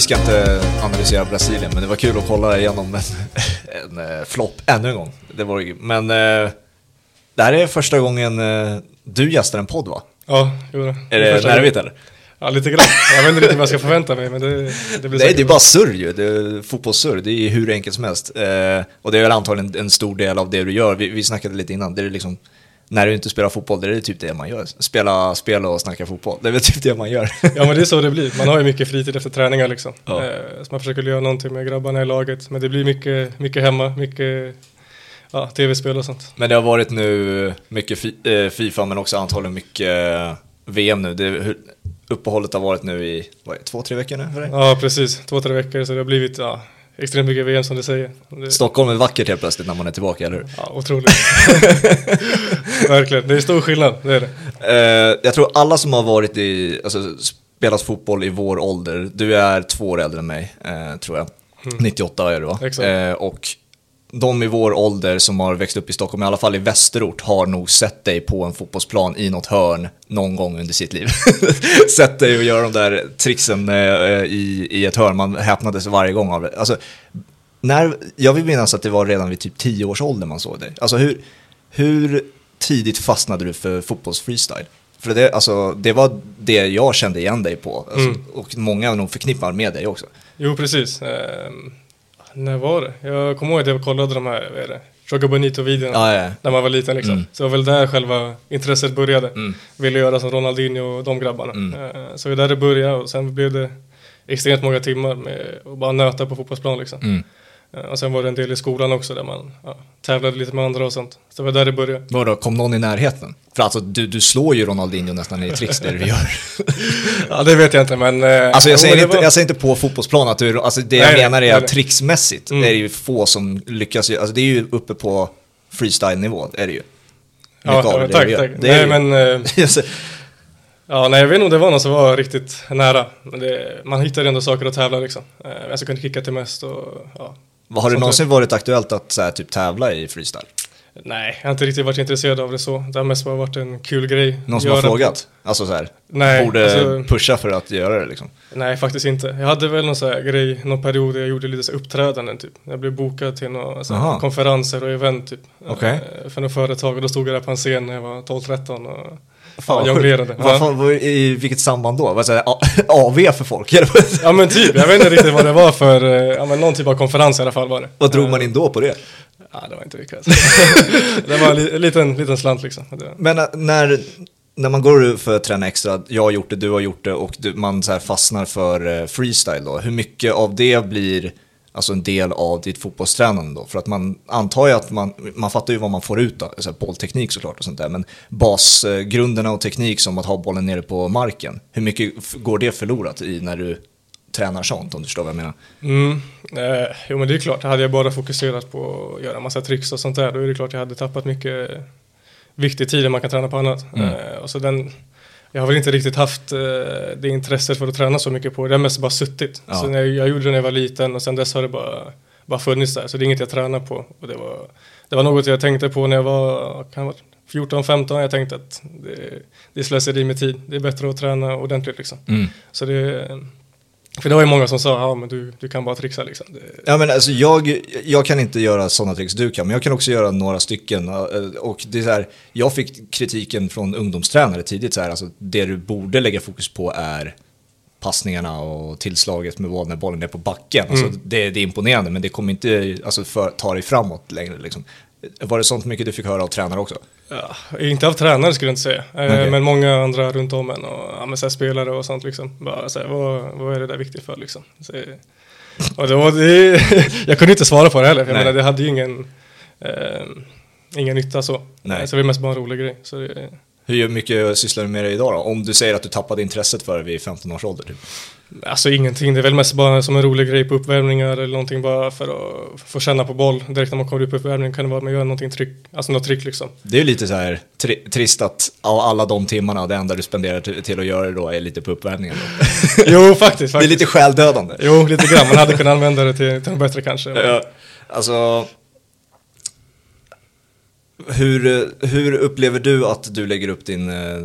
vi ska inte analysera Brasilien, men det var kul att kolla igenom en, en uh, flopp ännu en gång. Det var, men uh, det här är första gången uh, du gästar en podd va? Ja, jo, det Är det nervigt eller? Ja, lite grann. Jag vet inte riktigt vad jag ska förvänta mig, men det, det blir Nej, det är bara surr ju. Det är fotbollssurr. Det är hur enkelt som helst. Eh, och det är väl antagligen en stor del av det du gör. Vi, vi snackade lite innan. Det är liksom, när du inte spelar fotboll, det är typ det man gör. Spela spel och snacka fotboll. Det är väl typ det man gör. Ja, men det är så det blir. Man har ju mycket fritid efter träningar liksom. Ja. Eh, så man försöker göra någonting med grabbarna i laget. Men det blir mycket, mycket hemma, mycket ja, tv-spel och sånt. Men det har varit nu mycket fi, eh, Fifa, men också antagligen mycket eh, VM nu. Det, hur, uppehållet har varit nu i, vad är två, tre veckor nu för dig? Ja, precis. Två, tre veckor, så det har blivit ja, extremt mycket VM som du säger. Det, Stockholm är vackert helt plötsligt när man är tillbaka, eller hur? ja, otroligt. Verkligen, det är stor skillnad, det är det. Eh, jag tror alla som har varit i, alltså spelat fotboll i vår ålder, du är två år äldre än mig, eh, tror jag. 98 är du va? Exakt. Eh, och de i vår ålder som har växt upp i Stockholm, i alla fall i västerort, har nog sett dig på en fotbollsplan i något hörn någon gång under sitt liv. sett dig och göra de där tricksen eh, i, i ett hörn, man häpnades varje gång av det. Alltså, när, jag vill minnas att det var redan vid typ 10 års ålder man såg dig. Alltså hur, hur tidigt fastnade du för fotbollsfreestyle? För det, alltså, det var det jag kände igen dig på. Alltså, Mm. Och många nog förknippar med dig också. Jo, precis. När var det? Jag kommer ihåg att jag kollade de här, vad är det? Joga Bonito-videorna. Ja, ja. När man var liten liksom. Mm. Så det var väl där själva intresset började. Mm. Ville göra som Ronaldinho och de grabbarna. Mm. Eh, Så det var där det började och sen blev det extremt många timmar med att bara nöta på fotbollsplan liksom. Mm. Eh, Och sen var det en del i skolan också där man ja, tävlade lite med andra och sånt. Så det var där det började. Vadå, kom någon i närheten? För alltså, du, du slår ju Ronaldinho nästan i tricks det du gör. Ja, det vet jag inte men... eh, Alltså jag jo, säger, det inte, var- jag säger inte på fotbollsplan att du, alltså det Nej, jag menar är nej, att nej. tricksmässigt Mm. är det ju få som lyckas, alltså det är ju uppe på freestyle-nivå, är det ju. Ja, ja, det tack, gör. tack. Det Nej, ju- men... eh, Ja, nej, jag vet inte om det var någon som var riktigt nära. Men det, man hittar ändå saker att tävla liksom. Eh, som kunde kicka till mest och ja. Har det någonsin varit aktuellt att så här, typ tävla i freestyle? Nej, jag har inte riktigt varit intresserad av det så. Det har mest bara varit en kul grej. Någon som har frågat? Alltså så här, Nej, borde alltså- pusha för att göra det liksom? Nej, faktiskt inte. Jag hade väl någon här grej, någon period där jag gjorde lite så uppträdanden typ. Jag blev bokad till några så konferenser och event typ. Okej. Eh, För något företag och då stod jag där på en scen när jag var 12-13 och Fan, jonglerade. Vad fan, I vilket samband då? Vad säger AV för folk? Ja men typ, jag vet inte riktigt vad det var för, eh, ja men någon typ av konferens i alla fall var det. Vad drog Eh, man in då på det? Ja, det var inte mycket. Alltså. det var en li- liten, liten slant liksom. Men äh, när, när man går för att träna extra, jag har gjort det, du har gjort det och man så fastnar för eh, freestyle då, hur mycket av det blir alltså en del av ditt fotbollstränande då? För att man antar ju att man, man fattar ju vad man får ut då, så här bollteknik såklart och sånt där, men basgrunderna och teknik som att ha bollen nere på marken, hur mycket går det förlorat i när du tränar sånt om du förstår vad jag menar? Mm. Eh, jo men det är klart, hade jag bara fokuserat på att göra massa tricks och sånt där, då är det klart jag hade tappat mycket viktig tid man kan träna på annat. Mm. Eh, och så den, jag har väl inte riktigt haft eh, det intresset för att träna så mycket på det, har mest bara suttit. Ja. Så när jag, jag gjorde det när jag var liten och sen dess har det bara, bara funnits där, så det är inget jag tränar på. Och det, var, det var något jag tänkte på när jag var, kan vara 14-15, jag tänkte att det, det är slöseri med tid, det är bättre att träna ordentligt liksom. Så det, för det var ju många som sa, ja men du, du kan bara trixa liksom. Ja, men alltså jag, jag kan inte göra sådana tricks du kan, men jag kan också göra några stycken. eh, Och det är så här, jag fick kritiken från ungdomstränare tidigt, så här, alltså, det du borde lägga fokus på är passningarna och tillslaget med boll när bollen är på backen. Alltså, Mm. det, det är imponerande, men det kommer inte alltså, för, ta dig framåt längre. Liksom. Var det sånt mycket du fick höra av tränare också? ja, inte av tränare skulle jag inte säga, eh, Okej. men många andra runt om en och ja, men så spelare och sånt liksom. Bara så här, vad, vad är det där viktigt för liksom? Så, och det var, det, jag kunde inte svara på det heller, för jag menar det hade ju ingen, eh, ingen nytta så. Nej. Så det var mest bara en rolig grej. Så det, Hur mycket sysslar du med det idag då? Om du säger att du tappade intresset för det vid 15 års ålder? Typ. Alltså ingenting, det är väl mest bara som en rolig grej på uppvärmningar eller någonting bara för att få känna på boll. Direkt när man kommer upp på uppvärmning kan det vara att man gör någonting tryck, alltså något trick liksom. Det är ju lite så här tri- trist att av alla de timmarna, det enda du spenderar till, till att göra det då är lite på uppvärmningen. Jo, faktiskt. Det är faktiskt. lite själdödande. Jo, lite grann. Man hade kunnat använda det till, till något bättre kanske. Ja, alltså, hur, hur upplever du att du lägger upp din eh,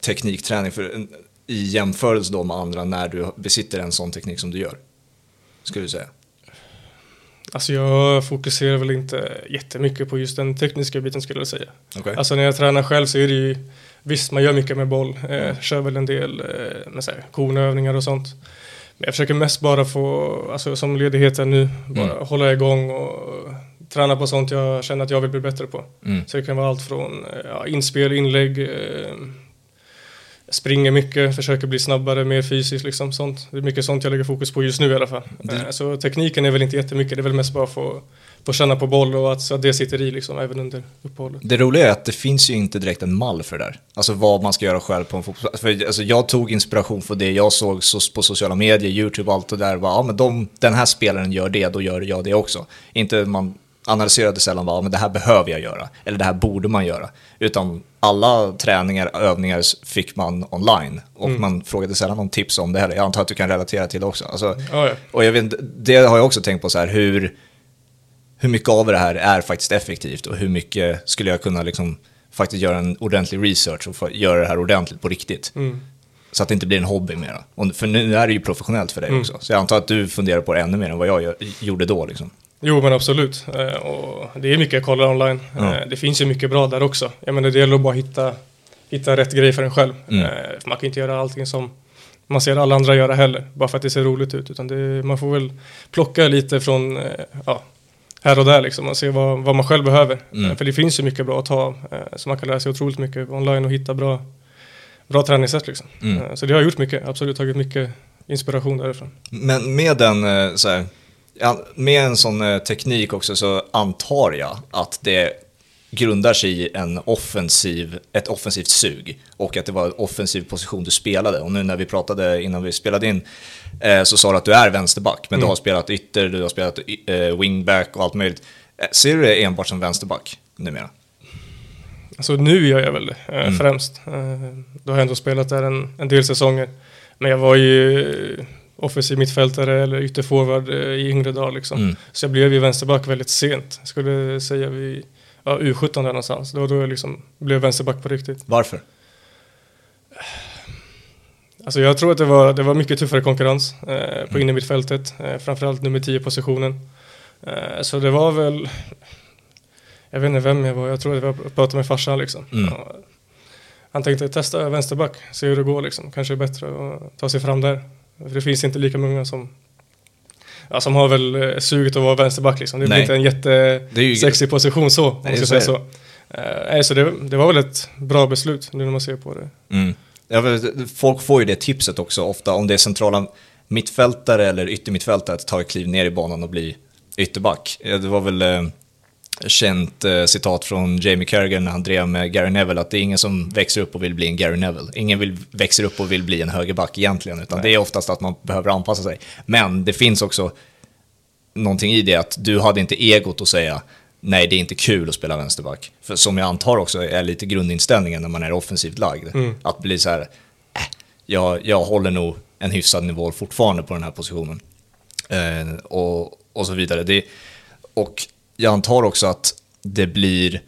teknikträning? För, i jämförelse då med andra när du besitter en sån teknik som du gör? Skulle du säga? Alltså jag fokuserar väl inte jättemycket på just den tekniska biten skulle jag säga. Okay. Alltså när jag tränar själv så är det ju Visst, man gör mycket med boll. Eh, kör väl en del eh, med så här, konövningar och sånt. Men jag försöker mest bara få, alltså som ledigheten nu, bara mm. hålla igång och träna på sånt jag känner att jag vill bli bättre på. Mm. Så det kan vara allt från ja, inspel, inlägg, eh, springer mycket, försöker bli snabbare, mer fysiskt liksom sånt. Det är mycket sånt jag lägger fokus på just nu i alla fall. Det... Eh, så tekniken är väl inte jättemycket, det är väl mest bara få, få känna på boll och att, så att det sitter i liksom även under uppehållet. Det roliga är att det finns ju inte direkt en mall för det där. Alltså vad man ska göra själv på en fotboll. För, alltså, jag tog inspiration för det jag såg på sociala medier, YouTube och allt det där. Bara, ja, men de, den här spelaren gör det, då gör jag det också. Inte man analyserade sällan bara, men det här behöver jag göra, eller det här borde man göra. Utan alla träningar, övningar fick man online och mm. man frågade sällan om tips om det heller. Jag antar att du kan relatera till det också. Alltså, oh, ja. Och jag vet, det har jag också tänkt på så här, hur, hur mycket av det här är faktiskt effektivt och hur mycket skulle jag kunna liksom faktiskt göra en ordentlig research och göra det här ordentligt på riktigt. Mm. Så att det inte blir en hobby mera. Och för nu är det ju professionellt för dig mm. också. Så jag antar att du funderar på det ännu mer än vad jag gjorde då. Liksom. Jo men absolut. Eh, och det är mycket jag kollar online. Mm. Det finns ju mycket bra där också. Jag menar det gäller att bara hitta, hitta rätt grej för en själv. Mm. Man kan inte göra allting som man ser alla andra göra heller. Bara för att det ser roligt ut. Utan det, man får väl plocka lite från ja, här och där liksom och se vad, vad man själv behöver. Mm. För det finns ju mycket bra att ta. Så man kan lära sig otroligt mycket online och hitta bra, bra träningssätt liksom. Mm. Så det har gjort mycket. Absolut tagit mycket inspiration därifrån. Men med den så här Ja, med en sån eh, teknik också så antar jag att det grundar sig i en offensiv, ett offensivt sug och att det var en offensiv position du spelade. Och nu när vi pratade innan vi spelade in eh, så sa du att du är vänsterback, men mm. du har spelat ytter, du har spelat eh, wingback och allt möjligt. Ser du det enbart som vänsterback numera? Alltså nu gör jag väl det eh, mm. främst. Då har jag ändå spelat där en, en del säsonger. Men jag var ju offensiv mittfältare eller ytterforward eh, i yngre dagar. Liksom. Mm. Så jag blev ju vänsterback väldigt sent. Skulle säga vid ja, U17 där någonstans. Det var då jag liksom blev vänsterback på riktigt. Varför? Alltså jag tror att det var, det var mycket tuffare konkurrens eh, på mm. innermittfältet. Eh, framförallt nummer 10 positionen. Eh, så det var väl, jag vet inte vem jag var, jag tror att jag pratade med farsan liksom. Mm. han tänkte testa vänsterback, se hur det går liksom. Kanske är bättre att ta sig fram där. För det finns inte lika många som Ja, som har väl eh, suget att vara vänsterback liksom. Det blir inte en jättesexig ju... position så, om man ska säga så. Uh, så det, det, var väl ett bra beslut nu när man ser på det. Mm. Ja, folk får ju det tipset också ofta om det är centrala mittfältare eller yttermittfältare att ta ett kliv ner i banan och bli ytterback. Det var väl eh, känt eh, citat från Jamie Carragher när han drev med Gary Neville, att det är ingen som växer upp och vill bli en Gary Neville. Ingen vill, växer upp och vill bli en högerback egentligen, utan Nej. det är oftast att man behöver anpassa sig. Men det finns också någonting i det att du hade inte egot att säga nej, det är inte kul att spela vänsterback. För som jag antar också är lite grundinställningen när man är offensivt lagd. Mm. Att bli så här, äh, jag, jag håller nog en hyfsad nivå fortfarande på den här positionen. Eh, och, och så vidare. Det, och jag antar också att det blir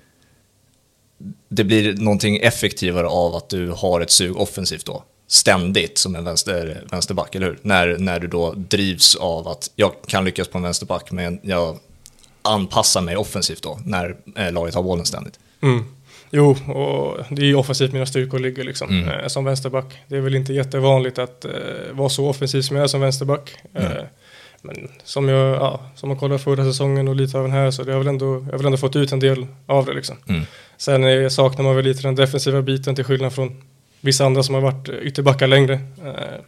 det blir någonting effektivare av att du har ett sug offensivt då. Ständigt som en vänster, vänsterback, eller hur? När, när du då drivs av att jag kan lyckas på en vänsterback, men jag anpassar mig offensivt då, när eh, laget har bollen ständigt. Mm. Jo, och det är ju offensivt mina styrkor ligger liksom, mm. eh, som vänsterback. Det är väl inte jättevanligt att eh, vara så offensiv som jag är som vänsterback. Mm. Eh, men som jag, ja, som man kollar förra säsongen och lite av den här så det har väl ändå, jag har väl ändå fått ut en del av det liksom. Mm. Sen eh, saknar man väl lite den defensiva biten till skillnad från vissa andra som har varit ytterbackar längre. Eh,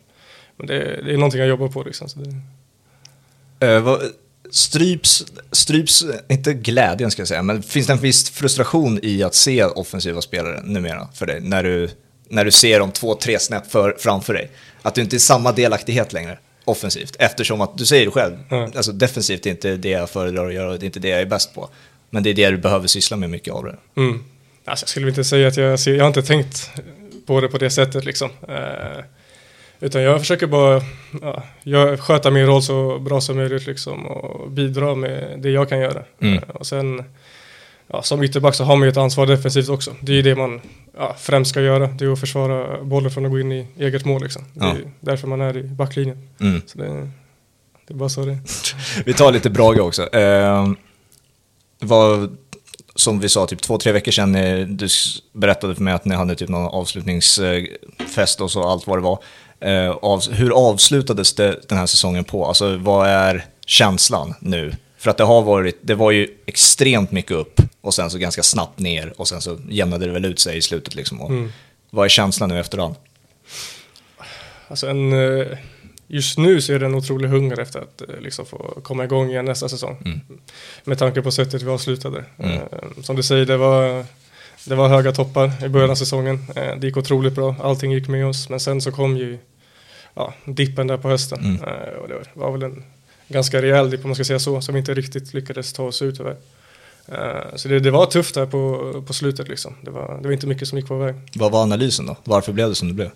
men det, det är någonting jag jobbar på liksom. Så det... uh, vad, stryps, stryps, inte glädjen ska jag säga, men finns det en viss frustration i att se offensiva spelare numera för dig? När du, när du ser dem två, tre snäpp för, framför dig? Att du inte är samma delaktighet längre? Offensivt. Eftersom att, du säger det själv, mm. alltså defensivt är inte det jag föredrar att göra, det är inte det jag är bäst på. Men det är det du behöver syssla med mycket av det. Mm. Alltså, jag skulle inte säga att jag, jag har inte tänkt på det på det sättet liksom. Eh, utan jag försöker bara ja, jag sköta min roll så bra som möjligt liksom och bidra med det jag kan göra. Mm. Eh, och sen ja, som ytterback så har man ju ett ansvar defensivt också. Det är ju det man ja, främst ska göra. Det är att försvara bollen från att gå in i eget mål liksom. Det är Ja. därför man är i backlinjen. Mm. Så det, det är bara så det. Vi tar lite Brage också. Eh, vad, som vi sa, typ två, tre veckor sedan, eh, du berättade för mig att ni hade typ någon avslutningsfest och så, allt vad det var. Eh, av, hur avslutades det den här säsongen på? Alltså vad är känslan nu? För att det har varit, det var ju extremt mycket upp och sen så ganska snabbt ner och sen så jämnade det väl ut sig i slutet liksom. Och, Mm. Vad är känslan nu efterhand? Alltså en, eh, just nu så är det en otrolig hunger efter att eh, liksom få komma igång igen nästa säsong. Mm. Med tanke på sättet vi avslutade. Mm. Eh, Som du säger, det var, det var höga toppar i början av säsongen. Det gick otroligt bra, allting gick med oss. Men sen så kom ju ja, dippen där på hösten. Mm. Och det var väl en ganska rejäl dipp om man ska säga så, som vi inte riktigt lyckades ta oss ut över. Eh, Så det, det var tufft där på, på slutet liksom. Det var, det var inte mycket som gick på väg. Vad var analysen då? Varför blev det som det blev?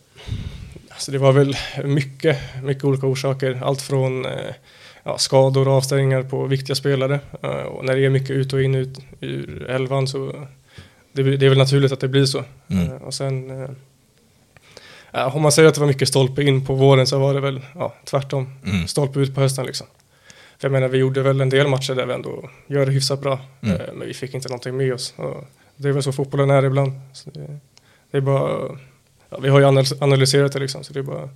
Alltså det var väl mycket, mycket olika orsaker. Allt från eh, ja, skador och avstängningar på viktiga spelare. Eh, och när det är mycket ut och in ut ur elvan så det, det är väl naturligt att det blir så. Mm. Och sen om man säger att det var mycket stolpe in på våren så var det väl ja, tvärtom. Mm. Stolpe ut på hösten liksom. För jag menar vi gjorde väl en del matcher där vi ändå gör det hyfsat bra. Mm. Eh, men vi fick inte någonting med oss. Och det är väl så fotbollen är ibland. Det, det är bara, ja, vi har ju analys- analyserat det liksom så det är bara att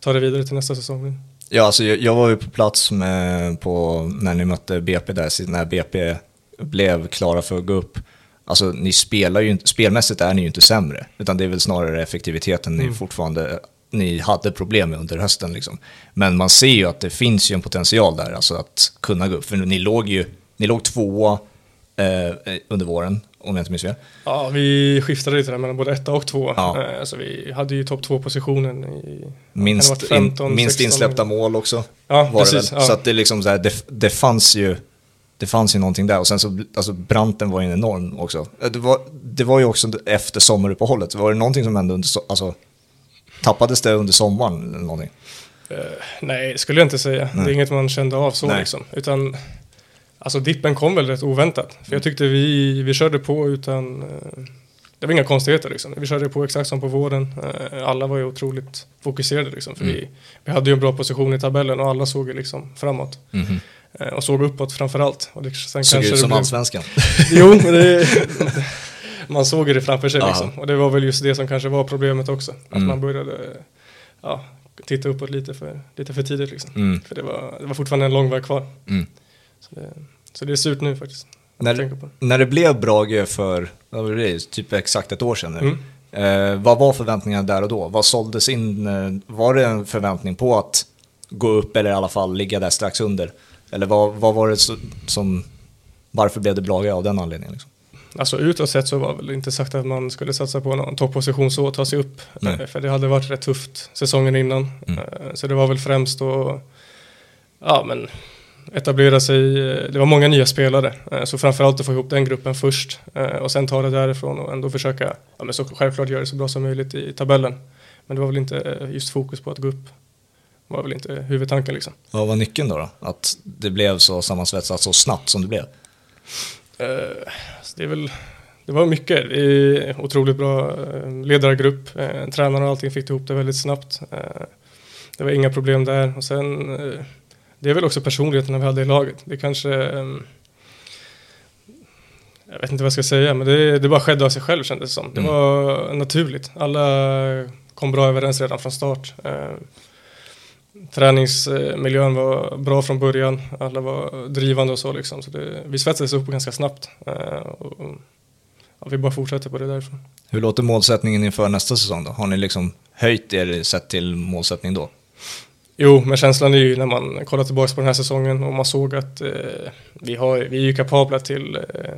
ta det vidare till nästa säsong. Ja, alltså jag, jag var ju på plats med, på, när ni mötte BP där, när BP blev klara för att gå upp. Alltså ni spelar ju inte, spelmässigt är ni ju inte sämre, utan det är väl snarare effektiviteten ni Mm. fortfarande, ni hade problem med under hösten liksom. Men man ser ju att det finns ju en potential där, alltså att kunna gå upp. För ni låg ju, ni låg tvåa eh, under våren, om jag inte minns fel. Ja, vi skiftade lite där mellan både etta och två. Ja. Eh, så vi hade ju topp två positionen i Minst, Kan det ha varit 15, in, minst 16? insläppta mål också. Ja, precis. Ja. Så att det, liksom så här, det, det fanns ju det fanns ju någonting där och sen så, alltså branten var ju enorm också. Eh, Det var, det var ju också efter sommaruppehållet, var det någonting som hände under, alltså tappades det under sommaren eller någonting? Eh, nej, skulle jag inte säga. Nej. Det är inget man kände av så Nej. liksom. Utan, alltså dippen kom väl rätt oväntat. För jag tyckte vi, vi körde på utan, eh, det var inga konstigheter liksom. Vi körde på exakt som på våren. Eh, alla var ju otroligt fokuserade liksom. För Mm. vi, vi hade ju en bra position i tabellen och alla såg ju liksom framåt. Eh, och såg uppåt framförallt. Såg ut som blev- allsvenskan. Jo, det, man såg det framför sig liksom. Och det var väl just det som kanske var problemet också. Att Mm. man började ja, titta uppåt lite för, lite för tidigt liksom. Mm. För det var, det var fortfarande en lång väg kvar. Mm. Så det, så det är surt nu faktiskt. När, på. när det blev Brage för, det, typ exakt ett år sedan nu. Mm. Eh, vad var förväntningarna där och då? Vad såldes in? Eh, var det en förväntning på att gå upp eller i alla fall ligga där strax under? Eller vad, vad var det som, varför blev det Brage av den anledningen? Liksom? Alltså utåt sett så var väl inte sagt att man skulle satsa på någon topposition så och ta sig upp. Nej. Eh, För det hade varit rätt tufft säsongen innan. Mm. Eh, Så det var väl främst att ja, men etablera sig. eh, Det var många nya spelare. Så framförallt att få ihop den gruppen först. Och sen ta det därifrån och ändå försöka ja, men så självklart göra det så bra som möjligt i tabellen. Men det var väl inte just fokus på att gå upp. Det var väl inte huvudtanken liksom. Vad var nyckeln då, då? Att det blev så sammansvetsat så snabbt som det blev? Det är väl det var mycket. Är otroligt bra eh, ledargrupp. Eh, tränarna och allting fick ihop det väldigt snabbt. Eh, det var inga problem där. Och sen, det är väl också personligheten vi hade i laget. Det kanske... Jag vet inte vad jag ska säga, men det, det bara skedde av sig själv kändes det som. Det Mm. var naturligt. Alla kom bra överens redan från start. Träningsmiljön var bra från början. Alla var drivande och så liksom. Så det, vi svetsades upp ganska snabbt. Eh, och, ja, vi bara fortsätter på det därifrån. Hur låter målsättningen inför nästa säsong då? Har ni liksom höjt er sett till målsättning då? Jo, men känslan är ju när man kollar tillbaka på den här säsongen och man såg att eh, vi, har, vi är ju kapabla till, eh,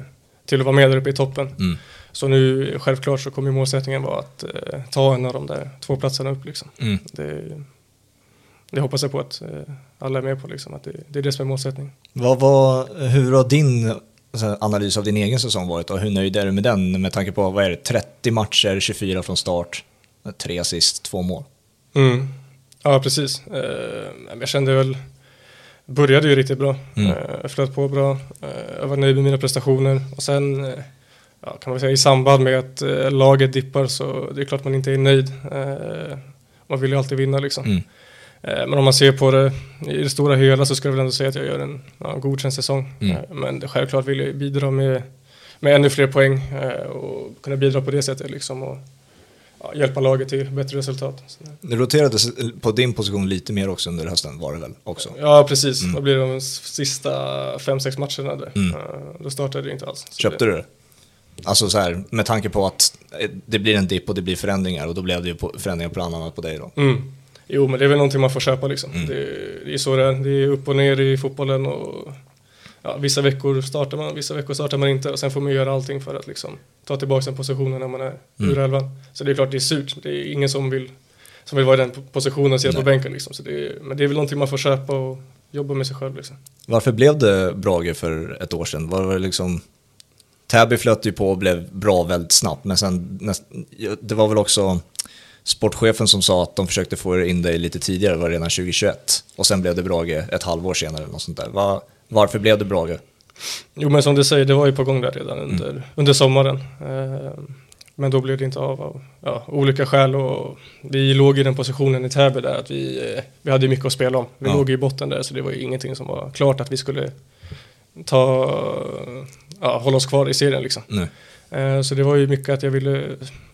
till att vara med där uppe i toppen. Mm. Så nu självklart så kommer målsättningen vara att eh, ta en av de där två platserna upp liksom. Mm. Det, det hoppas jag på att eh, alla är med på liksom, att det, det är det som är målsättningen. Vad var, hur har din analys av din egen säsong varit och hur nöjd är du med den med tanke på, vad är det, 30 matcher, 24 från start, tre assist, två mål? Mm. Ja, precis. Eh, jag kände väl började ju riktigt bra. Mm. Eh, flöt på bra. Jag var nöjd med mina prestationer. Och sen ja, kan man säga i samband med att laget dippar så det är klart man inte är nöjd. Man vill ju alltid vinna liksom. Mm. Eh, Men om man ser på det i det stora hela så skulle jag väl ändå säga att jag gör en ja, godkänd säsong. Mm. Eh, Men självklart vill jag bidra med, med ännu fler poäng eh, och kunna bidra på det sättet liksom och ja, hjälpa laget till bättre resultat. Det roterades på din position lite mer också under hösten var det väl också? ja, precis. Mm. Vad blir det de sista fem, sex matcherna där? Mm. Då startade det inte alls. Köpte det, du det? Alltså så här, med tanke på att det blir en dipp och det blir förändringar och då blev det ju förändringar på annat på dig då. Mm. Jo, men det är väl någonting man får köpa liksom. Mm. Det, det är så det är. Det är upp och ner i fotbollen och ja, vissa veckor startar man, vissa veckor startar man inte och sen får man göra allting för att liksom ta tillbaka den positionen när man är Mm. ur elvan. Så det är klart det är surt. Det är ingen som vill, som vill vara i den positionen och sitta på bänken liksom. Så det men det är väl någonting man får köpa och jobba med sig själv liksom. Varför blev det Brage för ett år sedan? Var det liksom... Täby flöt ju på och blev bra väldigt snabbt, men sen det var väl också sportchefen som sa att de försökte få in dig lite tidigare, var redan 2021. Och sen blev det Brage ett halvår senare eller något sånt där. Va- varför blev det Brage? Jo men som du säger, det var ju på gång där redan Mm. under, under sommaren. Eh, men då blev det inte av av ja, olika skäl och vi låg i den positionen i Täby där att vi, eh, vi hade mycket att spela om. Vi Ja. låg i botten där så det var ju ingenting som var klart att vi skulle ta, ja, hålla oss kvar i serien liksom. Nu. Eh, Så det var ju mycket att jag ville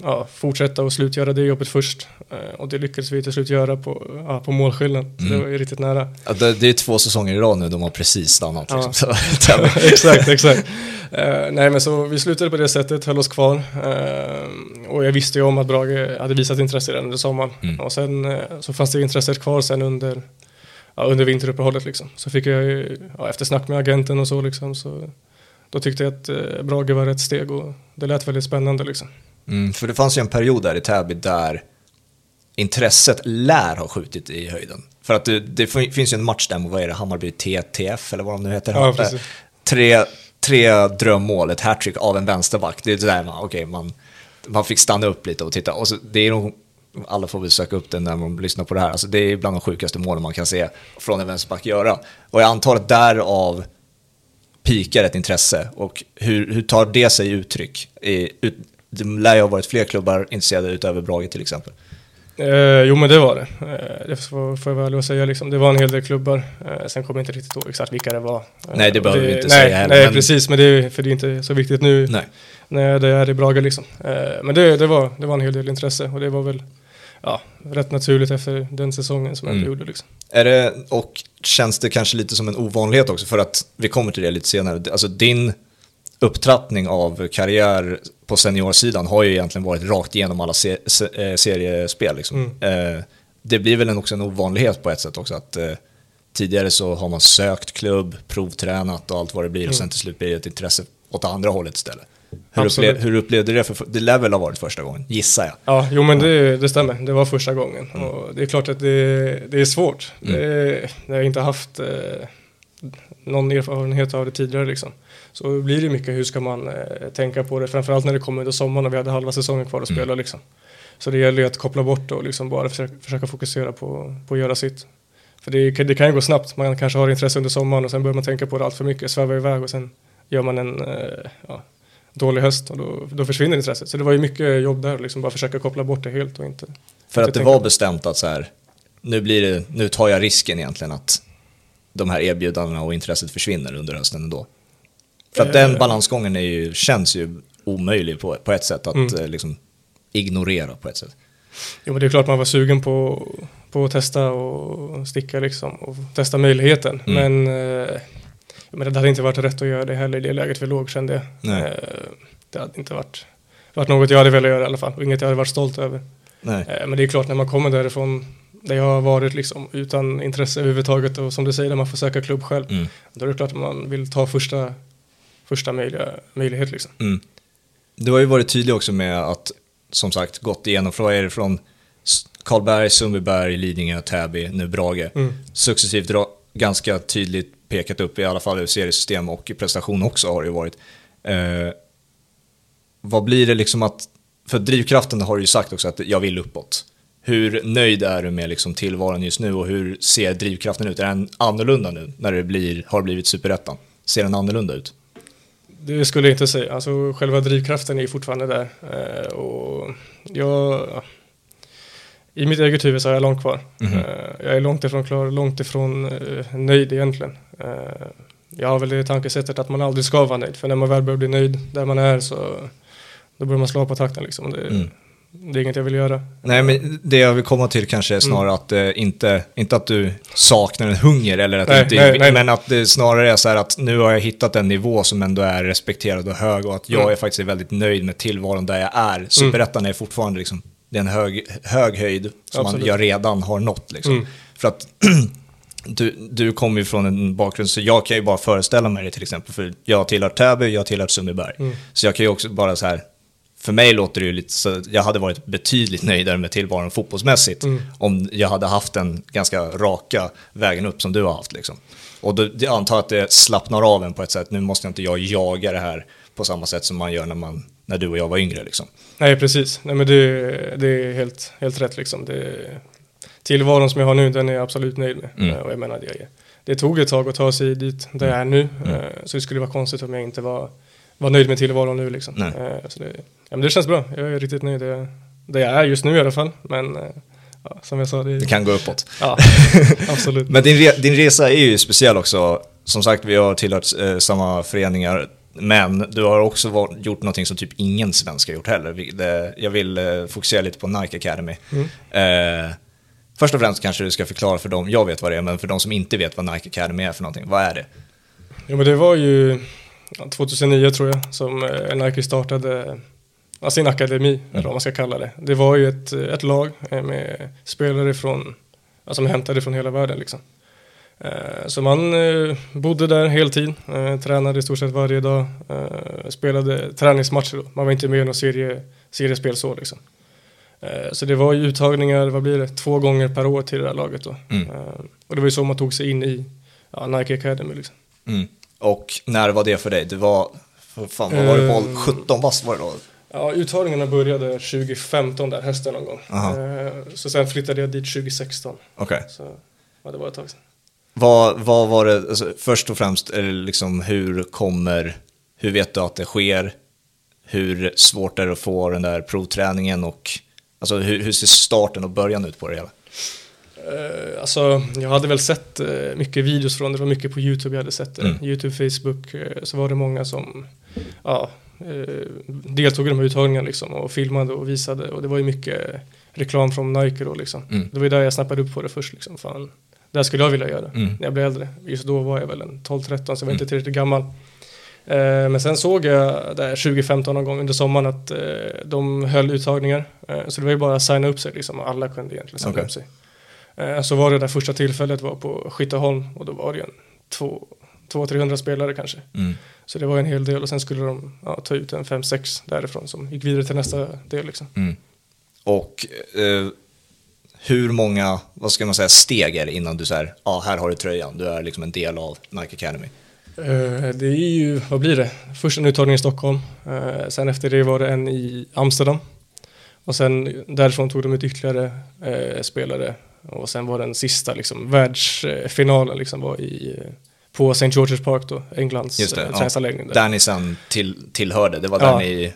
ja, fortsätta och slutgöra det jobbet först. Eh, Och det lyckades vi till slut göra på, ja, på målskillnad. Så Mm. det var ju riktigt nära. Ja, det, det är två säsonger i rad nu, de har precis stannat. Liksom. Exakt, exakt. Eh, nej men så vi slutade på det sättet, höll oss kvar. Eh, och jag visste ju om att Brage hade visat intresse redan under sommaren. Mm. Och sen eh, så fanns det intresset kvar sen under, under vinteruppehållet liksom. Så fick jag ju, efter snack med agenten och så liksom, så då tyckte jag att eh, Brage var rätt steg och det lät väldigt spännande liksom. Mm, för det fanns ju en period där i Täby där intresset lär ha skjutit i höjden. För att det, det finns ju en match där med, vad är det, Hammarby TTF eller vad de nu heter. Ja, tre, tre drömmål, ett hattrick av en vänsterback. Det är det där man, okej, man, man fick stanna upp lite och titta. Och så, det är nog, alla får väl söka upp den när man lyssnar på det här. Alltså, det är bland de sjukaste målen man kan se från en vänsterback göra. Och jag antar att därav pikar ett intresse. Och hur, hur tar det sig uttryck? I, ut, det lär ju ha varit fler klubbar intresserade utöver Brage till exempel. Eh, jo men det var det. Eh, det får, får jag väl ärlig att säga liksom. Det var en hel del klubbar. Eh, sen kommer jag inte riktigt ihåg exakt vilka det var. Eh, Nej, det och behöver vi inte nej, säga heller, Nej, men- precis. Men det är, för det är inte så viktigt nu Nej. när det är i Braga liksom. Eh, men det, det, var, det var en hel del intresse och det var väl ja, rätt naturligt efter den säsongen som jag Mm. ändå gjorde liksom. Är det, och känns det kanske lite som en ovanlighet också, för att vi kommer till det lite senare. Alltså din upptrappning av karriär på seniorsidan har ju egentligen varit rakt igenom alla se, se, eh, seriespel. Liksom. Mm. Eh, det blir väl också en ovanlighet på ett sätt också, att eh, tidigare så har man sökt klubb, provtränat och allt vad det blir och sen till slut blir det ett intresse åt andra hållet istället. Hur, upplev, hur upplevde du det? För, det lär väl ha varit första gången, gissar jag. Ja, jo men det, det stämmer. Det var första gången. Mm. Och det är klart att det, det är svårt. Det, jag har inte haft eh, någon erfarenhet av det tidigare liksom. Så blir det mycket hur ska man eh, tänka på det. Framförallt när det kommer under sommaren och vi hade halva säsongen kvar att Mm. spela liksom. Så det gäller ju att koppla bort och liksom bara försöka, försöka fokusera på, på att göra sitt. För det, kan- det kan ju gå snabbt. Man kanske har intresse under sommaren och sen börjar man tänka på det allt för mycket, svävar iväg och sen gör man en eh, ja, dålig höst och då, då försvinner intresset. Så det var ju mycket jobb där, liksom bara försöka koppla bort det helt och inte. För att det var bestämt att så här, nu, blir det, nu tar jag risken egentligen att de här erbjudandena och intresset försvinner under hösten ändå. För att den Eh. balansgången är ju, känns ju omöjlig på, på ett sätt att Mm. eh, liksom, ignorera på ett sätt. Jo men det är klart man var sugen på, på att testa och sticka liksom och testa möjligheten. Mm. Men, eh, men det hade inte varit rätt att göra det heller i det läget vi låg kände jag. Nej. Eh, det hade inte varit, varit något jag hade velat göra i alla fall och inget jag hade varit stolt över. Nej. Eh, Men det är klart när man kommer därifrån där jag har varit liksom utan intresse överhuvudtaget och som du säger när man får söka klubb själv. Mm. Då är det klart att man vill ta första, första möjliga, möjlighet liksom. Mm. Du har ju varit tydlig också med att, som sagt, gått igenom från, är det från Karlberg, Sundbyberg, Lidingö, Täby, nu Brage. Mm. Successivt dra, ganska tydligt pekat upp i alla fall ur seriesystem och i prestation också har det ju varit. Eh, vad blir det liksom att, för drivkraften har du ju sagt också att jag vill uppåt. hur nöjd är du med liksom tillvaron just nu och hur ser drivkraften ut? Är den annorlunda nu när det blir, har blivit superettan? Ser den annorlunda ut? Det skulle jag inte säga. Alltså, själva drivkraften är fortfarande där. Eh, och jag, i mitt eget huvud så är jag långt kvar. Mm jag är långt ifrån klar, långt ifrån eh, nöjd egentligen. Eh, jag har väl det tankesättet att man aldrig ska vara nöjd. För när man väl börjar bli nöjd där man är så då börjar man slå på takten. Liksom. Det, mm. det är inget jag vill göra. Nej, men det jag vill komma till kanske är snarare mm. att eh, inte, inte att du saknar en hunger, eller att nej, inte, nej, nej. men att det snarare är så här att nu har jag hittat en nivå som ändå är respekterad och hög och att jag mm. är faktiskt väldigt nöjd med tillvaron där jag är. Mm. Superettan är fortfarande liksom, det är en hög, hög höjd som man, jag redan har nått. Liksom. Mm. För att du, du kommer ju från en bakgrund, så jag kan ju bara föreställa mig det till exempel. För jag tillhör Täby, jag tillhör Sundbyberg. Mm. Så jag kan ju också bara så här, för mig låter det ju lite så, jag hade varit betydligt nöjdare med tillvaron fotbollsmässigt mm. om jag hade haft den ganska raka vägen upp som du har haft. Liksom. Och då, jag antar att det slappnar av en på ett sätt, nu måste inte jag jaga det här på samma sätt som man gör när, man, när du och jag var yngre. Liksom. Nej, precis. Nej, men det, det är helt, helt rätt. Liksom. Det, tillvaron som jag har nu, den är jag absolut nöjd med. Mm. Och jag menar, det, det tog ett tag att ta sig dit där jag är nu, mm. Eh, så det skulle vara konstigt om jag inte var vara nöjd med tillvaron nu liksom. Eh, så det, ja, men det känns bra. Jag är riktigt nöjd det, det jag är just nu i alla fall. Men eh, ja, som jag sa, det, det kan gå uppåt. Ja, absolut. men din, re, din resa är ju speciell också. Som sagt, vi har tillhört eh, samma föreningar. Men du har också var, gjort någonting som typ ingen svensk har gjort heller. Det, jag vill eh, fokusera lite på Nike Academy. Mm. Eh, först och främst kanske du ska förklara för dem, jag vet vad det är, men för de som inte vet vad Nike Academy är för någonting, vad är det? Jo men det var ju 2009 tror jag som eh, Nike startade sin akademi, mm. eller vad man ska kalla det. Det var ju ett, ett lag eh, med spelare från, alltså hämtade från hela världen liksom. Eh, så man bodde där heltid, tränade i stort sett varje dag, spelade träningsmatcher då. Man var inte med i någon serie, seriespel så liksom. Så det var ju uttagningar, vad blir det, två gånger per år till det där laget då. Mm. Och det var ju så man tog sig in i ja, Nike Academy liksom. Mm. Och när var det för dig? Du var, fan vad var det på, 17 bast var det då? Ja, uttagningarna började 2015 där, hösten någon gång. Uh, så sen flyttade jag dit 2016. Okej. Okay. Så ja, det var ett tag sedan. Vad, vad var det, alltså, först och främst, liksom hur kommer, hur vet du att det sker? Hur svårt är det att få den där provträningen och alltså, hur, hur ser starten och början ut på det hela? Uh, alltså, jag hade väl sett uh, mycket videos från det, var mycket på YouTube jag hade sett det. Mm. YouTube, Facebook, uh, så var det många som ja, deltog i de här uttagningarna liksom, och filmade och visade och det var ju mycket reklam från Nike då liksom. Mm. Det var ju där jag snappade upp på det först liksom. Fan, här skulle jag vilja göra mm. när jag blev äldre. Just då var jag väl en 12-13 så jag var mm. inte tillräckligt gammal. men sen såg jag där 2015 någon gång under sommaren att de höll uttagningar. så det var ju bara att signa upp sig liksom alla kunde egentligen signa okay. upp sig. Eh, så var det där första tillfället var på Skytteholm och då var det ju en två, 200-300 spelare kanske. Mm. Så det var en hel del och sen skulle de ja, ta ut en 5-6 därifrån som gick vidare till nästa del. Liksom. Mm. Och eh, hur många, vad ska man säga, steg är det innan du säger, ja ah, här har du tröjan, du är liksom en del av Nike Academy? Eh, det är ju, vad blir det? Först en uttagning i Stockholm, eh, sen efter det var det en i Amsterdam. Och sen därifrån tog de ut ytterligare eh, spelare och sen var den sista liksom, världsfinalen liksom, var i, på St. George's Park då, Englands träningsanläggning. Ja. Där ni sen till, tillhörde, det var där ja. ni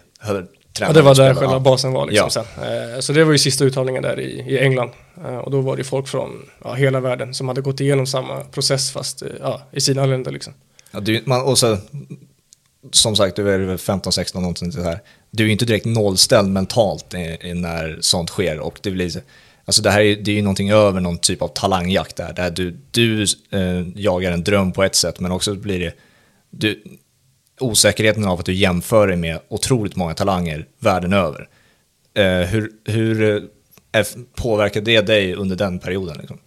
Ja, det var där själva ja. basen var liksom ja. sen. Eh, så det var ju sista uttagningen där i, i England. Eh, och då var det folk från ja, hela världen som hade gått igenom samma process fast eh, ja, i sina länder liksom. Ja, du, man, och så, som sagt, du är väl 15-16 någonting så här. Du är ju inte direkt nollställd mentalt när sånt sker och det blir Alltså det här är, det är ju någonting över någon typ av talangjakt där, där du, du eh, jagar en dröm på ett sätt, men också blir det du, osäkerheten av att du jämför dig med otroligt många talanger världen över. Eh, hur hur eh, påverkar det dig under den perioden? Liksom?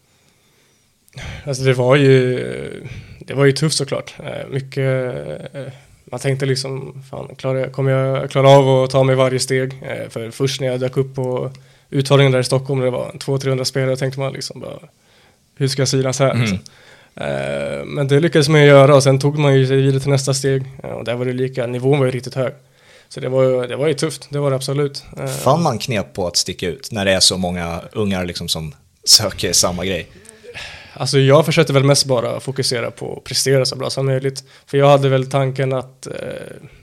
Alltså det var ju, det var ju tufft såklart. Eh, mycket, eh, man tänkte liksom, fan, klar, kommer jag klara av att ta mig varje steg? För först när jag dök upp på uttagningen där i Stockholm, det var 200-300 spelare, tänkte man liksom bara, hur ska jag synas här? Mm. Uh, men det lyckades man göra och sen tog man ju sig vidare till nästa steg uh, och där var det lika, nivån var ju riktigt hög. Så det var, ju, det var ju tufft, det var det absolut. Eh, Fann man knep på att sticka ut när det är så många ungar liksom som söker samma grej? Alltså jag försökte väl mest bara fokusera på att prestera så bra som möjligt. För jag hade väl tanken att eh,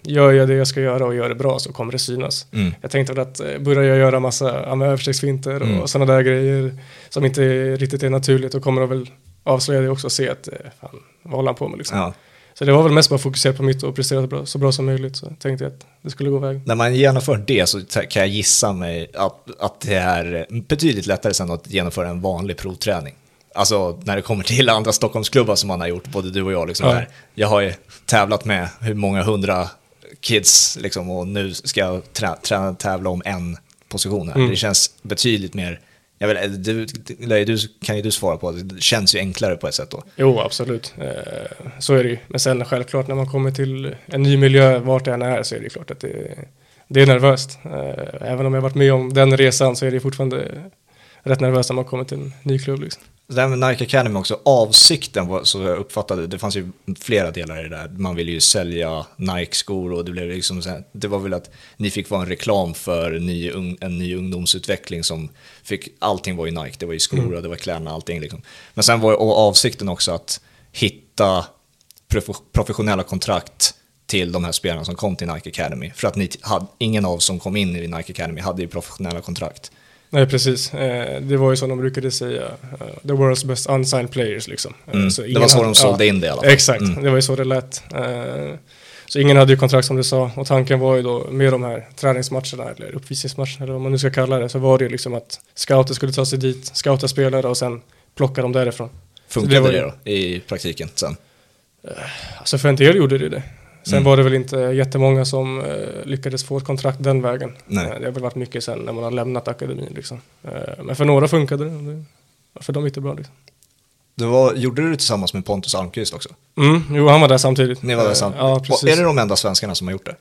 gör jag det jag ska göra och gör det bra så kommer det synas. Mm. Jag tänkte väl att eh, börjar jag göra massa ja, överstegsfinter Mm. och sådana där grejer som inte riktigt är naturligt då kommer de väl avslöja det också se att eh, fan, vad håller han på med liksom. Ja. Så det var väl mest bara fokusera på mitt och prestera så bra, så bra som möjligt. Så tänkte jag att det skulle gå vägen. När man genomför det så kan jag gissa mig att, att det är betydligt lättare sen att genomföra en vanlig provträning. Alltså när det kommer till andra Stockholmsklubbar som man har gjort, både du och jag. Liksom Ja. Jag har ju tävlat med hur många hundra kids liksom, och nu ska jag trä, trä, tävla om en position här. Mm. Det känns betydligt mer, jag vill, eh, du, du, du kan ju du svara på, det känns ju enklare på ett sätt då. Jo, absolut. Eh, så är det ju. Men sen självklart när man kommer till en ny miljö, vart det än är, så är det ju klart att det, det är nervöst. Eh, även om jag varit med om den resan så är det fortfarande rätt nervöst när man kommer till en ny klubb. Liksom. Det här med Nike Academy också, avsikten var, så jag uppfattade, det fanns ju flera delar i det där. Man ville ju sälja Nike-skor och det blev liksom det var väl att ni fick vara en reklam för ny, en ny ungdomsutveckling som fick, allting var ju Nike, det var ju skor och det var kläderna, allting liksom. Men sen var avsikten också att hitta prof- professionella kontrakt till de här spelarna som kom till Nike Academy. För att ni hade, ingen av som kom in i Nike Academy hade ju professionella kontrakt. Nej, precis. Eh, det var ju som de brukade säga, eh, the world's best unsigned players liksom. Eh, Mm. Det var så hade- de sålde in det i alla fall. Exakt, Mm. det var ju så det lät. Så ingen hade ju kontrakt som du sa och tanken var ju då med de här träningsmatcherna eller uppvisningsmatcherna eller vad man nu ska kalla det så var det ju liksom att scouter skulle ta sig dit, scouta spelare och sen plocka dem därifrån. Funkade det var det, då i praktiken sen? Alltså för en del gjorde det det. Sen Mm. var det väl inte jättemånga som eh, lyckades få ett kontrakt den vägen. Nej. Eh, det har väl varit mycket sen när man har lämnat akademin liksom. Eh, men för några funkade det. För dem gick det bra liksom. Det var, gjorde du det tillsammans med Pontus Almqvist också? Mm, jo, han var där samtidigt. Ni var där samtidigt? Ja, är det de enda svenskarna som har gjort det?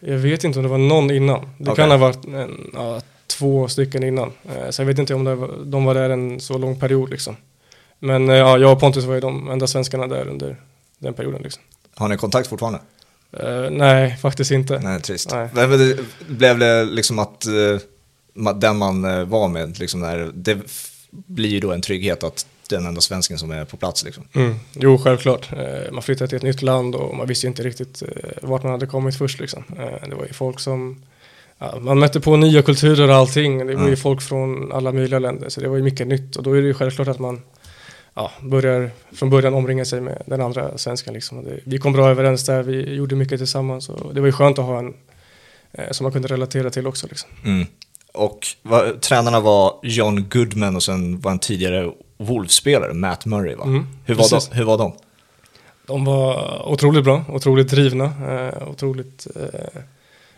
Jag vet inte om det var någon innan. Det Okej. kan ha varit en, ja, två stycken innan. Så jag vet inte om var, de var där en så lång period liksom. Men ja, jag och Pontus var ju de enda svenskarna där under den perioden liksom. Har ni kontakt fortfarande? Eh, nej, faktiskt inte. Nej, trist. Nej. Men men det, blev det liksom att ma- den man eh, var med, liksom där, det blir ju då en trygghet att den enda svensken som är på plats liksom. Mm. Jo, självklart. Man flyttade till ett nytt land och man visste ju inte riktigt vart man hade kommit först. Liksom. Det var ju folk som... Ja, man mötte på nya kulturer och allting. Det var ju Mm. folk från alla möjliga länder. Så det var ju mycket nytt. Och då är det ju självklart att man ja, börjar från början omringa sig med den andra svenskan. Liksom. Det, vi kom bra överens där. Vi gjorde mycket tillsammans. Och det var ju skönt att ha en eh, som man kunde relatera till också. Liksom. Mm. Och va, tränarna var John Goodman och sen var en tidigare Wolves-spelare, Matt Murray va? Mm, hur, var de, hur var de? De var otroligt bra, otroligt drivna, eh, otroligt eh,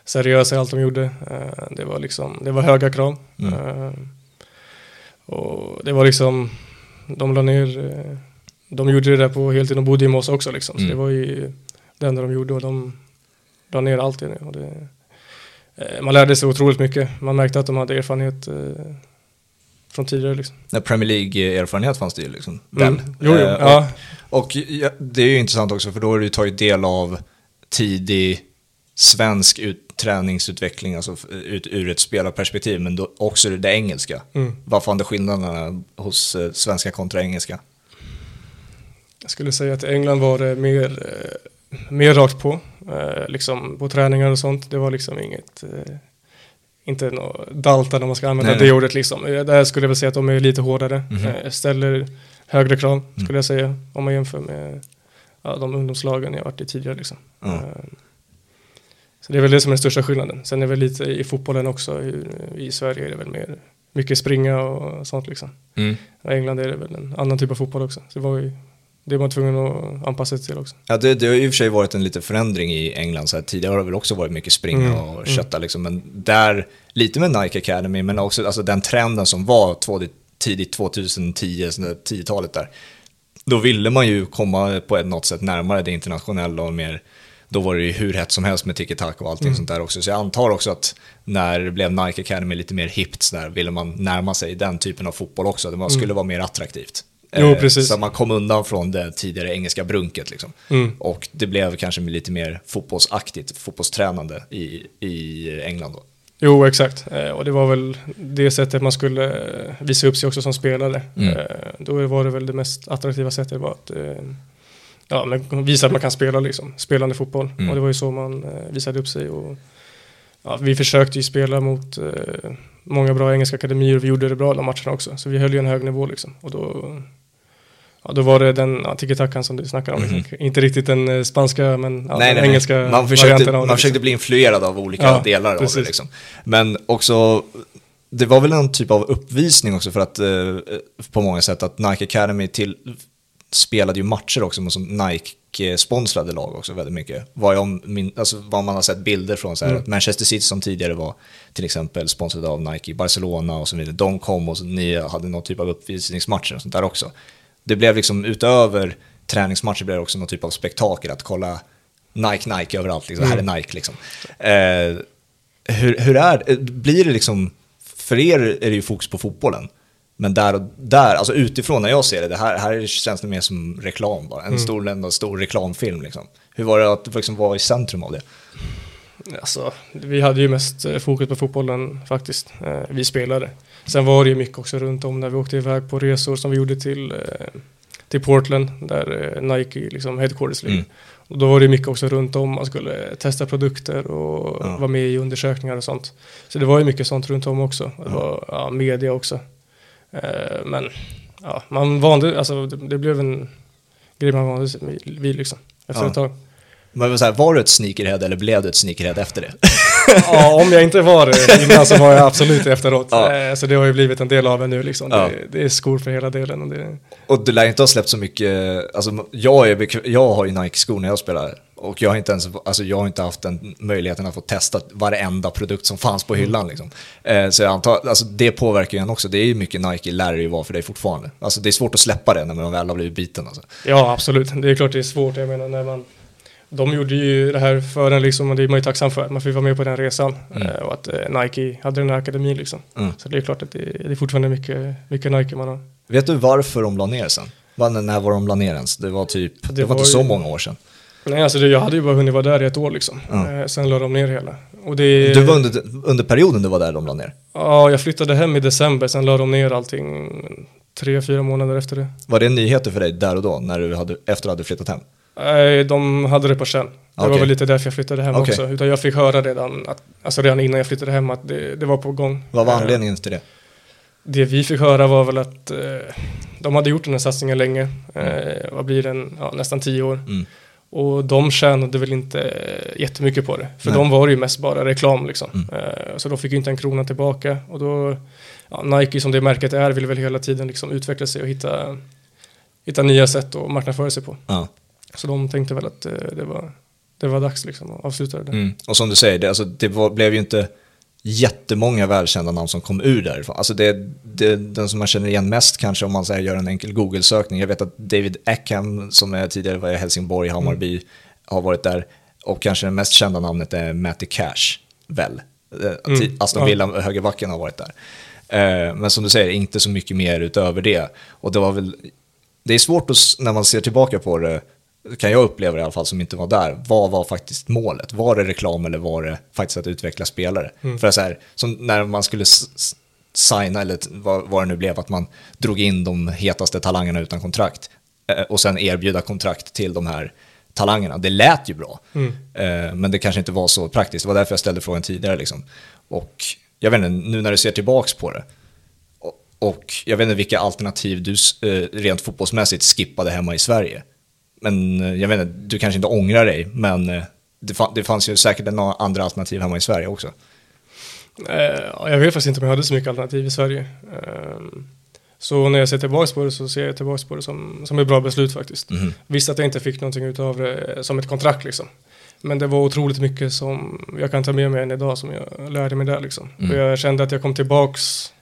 seriösa i allt de gjorde. Eh, det, var liksom, det var höga krav. Mm. Eh, och det var liksom, de la ner, eh, de gjorde det där på heltid, de bodde i oss också liksom. Så Mm. det var ju det enda de gjorde och de la ner allt i det. Och det eh, man lärde sig otroligt mycket, man märkte att de hade erfarenhet eh, från tidigare liksom. När Premier League-erfarenhet fanns det ju liksom. Den. Mm. Jo, jo, Eh, ja. Och ja, det är ju intressant också för då har du tagit del av tidig svensk ut, träningsutveckling, alltså ut, ur ett spelarperspektiv, men då också det engelska. Mm. Vad fan är skillnaderna hos eh, svenska kontra engelska? Jag skulle säga att England var det mer, eh, mer rakt på. Eh, liksom på träningar och sånt. Det var liksom inget, eh, inte något daltande om man ska använda Nej, det nej. ordet liksom. Eh, Där skulle jag väl säga att de är lite hårdare. Mhm. Eh, ställer högre krav Mm. skulle jag säga. Om man jämför med ja, de ungdomslagen jag varit i tidigare liksom. Ja. Så det är väl det som är den största skillnaden. Sen är det väl lite i fotbollen också. I Sverige är det väl mer mycket springa och sånt liksom. Och I England är det väl en annan typ av fotboll också. Så det var ju det var man tvungen att anpassa sig till också. Ja, det, det har ju i och för sig varit en liten förändring i England. Så här, tidigare har det väl också varit mycket springa Mm, och mm. kötta, liksom, men där, lite med Nike Academy, men också alltså, den trenden som var två, tidigt 2010, sån där 10-talet där. Då ville man ju komma på ett något sätt närmare det internationella och mer, då var det ju hur hett som helst med tiki-taka och allting Mm. sånt där också. Så jag antar också att när det blev Nike Academy lite mer hippt så där, ville man närma sig den typen av fotboll också. Det var- skulle Mm. vara mer attraktivt. Jo, Eh, precis. Så man kom undan från det tidigare engelska brunket liksom. Mm. Och det blev kanske lite mer fotbollsaktigt, fotbollstränande i, i England då. Jo, exakt. Eh, och det var väl det sättet man skulle eh, visa upp sig också som spelare. Mm. Då var det väl det mest attraktiva sättet var att ja, men visa att man kan spela liksom, spelande fotboll. Mm. Och det var ju så man eh, visade upp sig. Och, ja, vi försökte ju spela mot eh, många bra engelska akademier och vi gjorde det bra de matcherna också. Så vi höll ju en hög nivå liksom. Och då, ja, då var det den ja, tiki-takan som du snackar om. Liksom. Inte riktigt den eh, spanska men ja, den engelska Man varianten försökte, av det, man liksom. försökte bli influerad av olika Ja, delar av det. precis. Liksom. Men också, det var väl en typ av uppvisning också för att eh, på många sätt att Nike Academy till, spelade ju matcher också mot som Nike-sponsrade lag också väldigt mycket. Vad, jag, min, alltså, vad man har sett bilder från, så här, Mm. Manchester City som tidigare var till exempel sponsrade av Nike, Barcelona och så vidare, de kom och så, ni hade någon typ av uppvisningsmatcher och sånt där också. Det blev liksom utöver träningsmatcher blev det också någon typ av spektakel att kolla Nike, Nike överallt, liksom. Mm. här är Nike liksom. Eh, hur, hur är det, blir det liksom, för er är det ju fokus på fotbollen, men där där, alltså utifrån när jag ser det, det här, här känns det mer som reklam bara, en Mm. stor, en stor reklamfilm liksom. Hur var det att liksom vara i centrum av det? Alltså, vi hade ju mest eh, fokus på fotbollen faktiskt. Eh, vi spelade. Sen var det ju mycket också runt om när vi åkte iväg på resor som vi gjorde till, eh, till Portland där Nike liksom headquarters ligger. Mm. Och då var det mycket också runt om. Man skulle testa produkter och Ja. vara med i undersökningar och sånt. Så det var ju mycket sånt runt om också. Det var ja, media också. Eh, men ja, man vande, alltså det, det blev en grej man vande sig vid liksom. Efter Ja. ett tag. Men så här, var du ett sneakerhead eller blev du ett sneakerhead efter det? Ja, om jag inte var det innan så var jag absolut efteråt. Ja. Eh, Så det har ju blivit en del av det nu liksom. Ja. Det, det är skor för hela delen. Och det, Och du lär inte ha släppt så mycket, alltså jag, är jag har ju Nike-skor när jag spelar och jag har inte ens, alltså jag har inte haft den möjligheten att få testa varenda produkt som fanns på hyllan liksom. Eh, så jag antar, alltså det påverkar ju en också, det är ju mycket Nike lär det ju vara för dig fortfarande. Alltså det är svårt att släppa det när man väl har blivit biten alltså. ja, absolut. Det är klart det är svårt. Jag menar när man... De gjorde ju det här för en liksom och det är man ju tacksam för. Man fick vara med på den resan. Mm. Eh, Och att eh, Nike hade den här akademin liksom. Mm. Så det är klart att det, det är fortfarande mycket, mycket Nike man har. Vet du varför de la ner sen? När var de la ner ens? Det var typ, det, Det var inte var så ju- många år sedan. Nej, alltså det, jag hade ju bara hunnit vara där i ett år liksom. Ja. Eh, Sen la de ner hela. Och det, Du var under, under perioden du var där de la ner? Ja, jag flyttade hem i december. Sen la de ner allting tre, fyra månader efter det. Var det nyheter för dig där och då, när du hade, efter att du hade flyttat hem? Nej, de hade det på känn. Det var Okej. väl lite därför jag flyttade hem Okej. också. Utan jag fick höra redan, att, alltså redan innan jag flyttade hem att det, det var på gång. Vad var Eh, anledningen till det? Det vi fick höra var väl att eh, de hade gjort den här satsningen länge. Eh, vad blir den? Ja, nästan tio år. Mm. Och de tjänade väl inte jättemycket på det. För Nej. de var ju mest bara reklam liksom. Mm. Eh, så de fick ju inte en krona tillbaka. Och då, ja, Nike som det märket är vill väl hela tiden liksom utveckla sig och hitta, hitta nya sätt att marknadsföra sig på. Ja. Så de tänkte väl att eh, det var, det var dags liksom att avsluta det. Mm. Och som du säger, det, alltså, det var, blev ju inte jättemånga välkända namn som kom ur därifrån. Alltså det, det, den som man känner igen mest kanske om man säger, gör en enkel Google-sökning. Jag vet att David Eckham som är tidigare var i Helsingborg, Hammarby, har varit där. Och kanske det mest kända namnet är Matty Cash, väl? Eh, Mm. Aston Ja. Villa, högerbacken har varit där. Eh, Men som du säger, inte så mycket mer utöver det. Och det var väl, det är svårt att, när man ser tillbaka på det, kan jag uppleva det i alla fall som inte var där, vad var faktiskt målet? Var det reklam eller var det faktiskt att utveckla spelare? Mm. För så här, som när man skulle signa, eller vad, vad det nu blev, att man drog in de hetaste talangerna utan kontrakt eh, och sen erbjuda kontrakt till de här talangerna. Det lät ju bra, Mm. eh, men det kanske inte var så praktiskt. Det var därför jag ställde frågan tidigare. Liksom. Och jag vet inte, nu när du ser tillbaks på det, och- jag vet inte vilka alternativ du eh, rent fotbollsmässigt skippade hemma i Sverige. Men eh, jag vet inte, du kanske inte ångrar dig, men eh, det, fa- det fanns ju säkert några andra alternativ hemma i Sverige också. Eh, ja, jag vet faktiskt inte om jag hade så mycket alternativ i Sverige. Ehm, så när jag ser tillbaka på det så ser jag tillbaka på det som, som ett bra beslut faktiskt. Mhm. Visst att jag inte fick någonting utav det som ett kontrakt liksom. Men det var otroligt mycket som jag kan ta med mig än idag som jag lärde mig där liksom. Mm. Och jag kände att jag kom tillbaks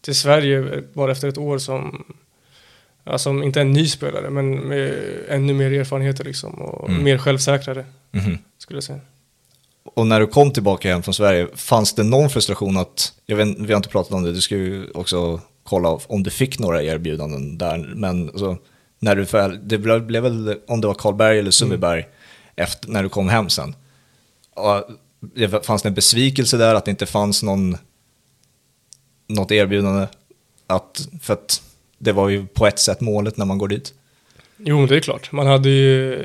till Sverige bara efter ett år som, som inte en ny spelare men med ännu mer erfarenheter liksom och Mm. mer självsäkrare Mhm. skulle jag säga. Och när du kom tillbaka hem från Sverige, fanns det någon frustration att, jag vet, vi har inte pratat om det, du ska ju också kolla om du fick några erbjudanden där. Men alltså, när du väl, det blev, blev väl, om det var Karlberg eller Sundbyberg, mm. efter, när du kom hem sen. Och det fanns det en besvikelse där att det inte fanns någon, något erbjudande? Att, för att det var ju på ett sätt målet när man går dit. Jo, det är klart. Man hade ju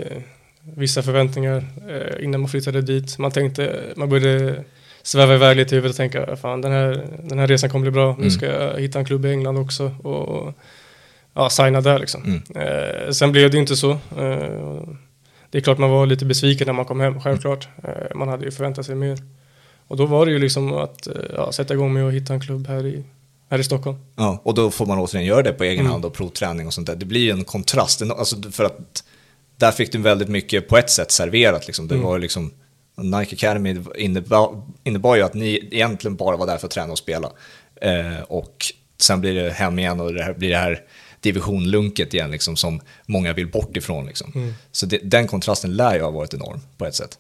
vissa förväntningar eh, innan man flyttade dit. Man tänkte, man började sväva iväg lite i huvudet och tänka, fan den här, den här resan kommer bli bra. Mm. Nu ska jag hitta en klubb i England också och ja, signa där liksom. Mm. Eh, sen blev det inte så. Eh, det är klart man var lite besviken när man kom hem, självklart. Eh, man hade ju förväntat sig mer. Och då var det ju liksom att eh, ja, sätta igång med att hitta en klubb här i, här i Stockholm. Ja, och då får man återigen göra det på egen mm. hand och provträning och sånt där. Det blir ju en kontrast, alltså för att där fick du väldigt mycket på ett sätt serverat. Liksom. Det mm. var liksom, Nike Academy innebar, innebar ju att ni egentligen bara var där för att träna och spela. Eh, och sen blir det hem igen och det här, blir det här divisionlunket igen liksom, som många vill bort ifrån. Liksom. Mm. Så det, den kontrasten lär ju ha varit enorm på ett sätt.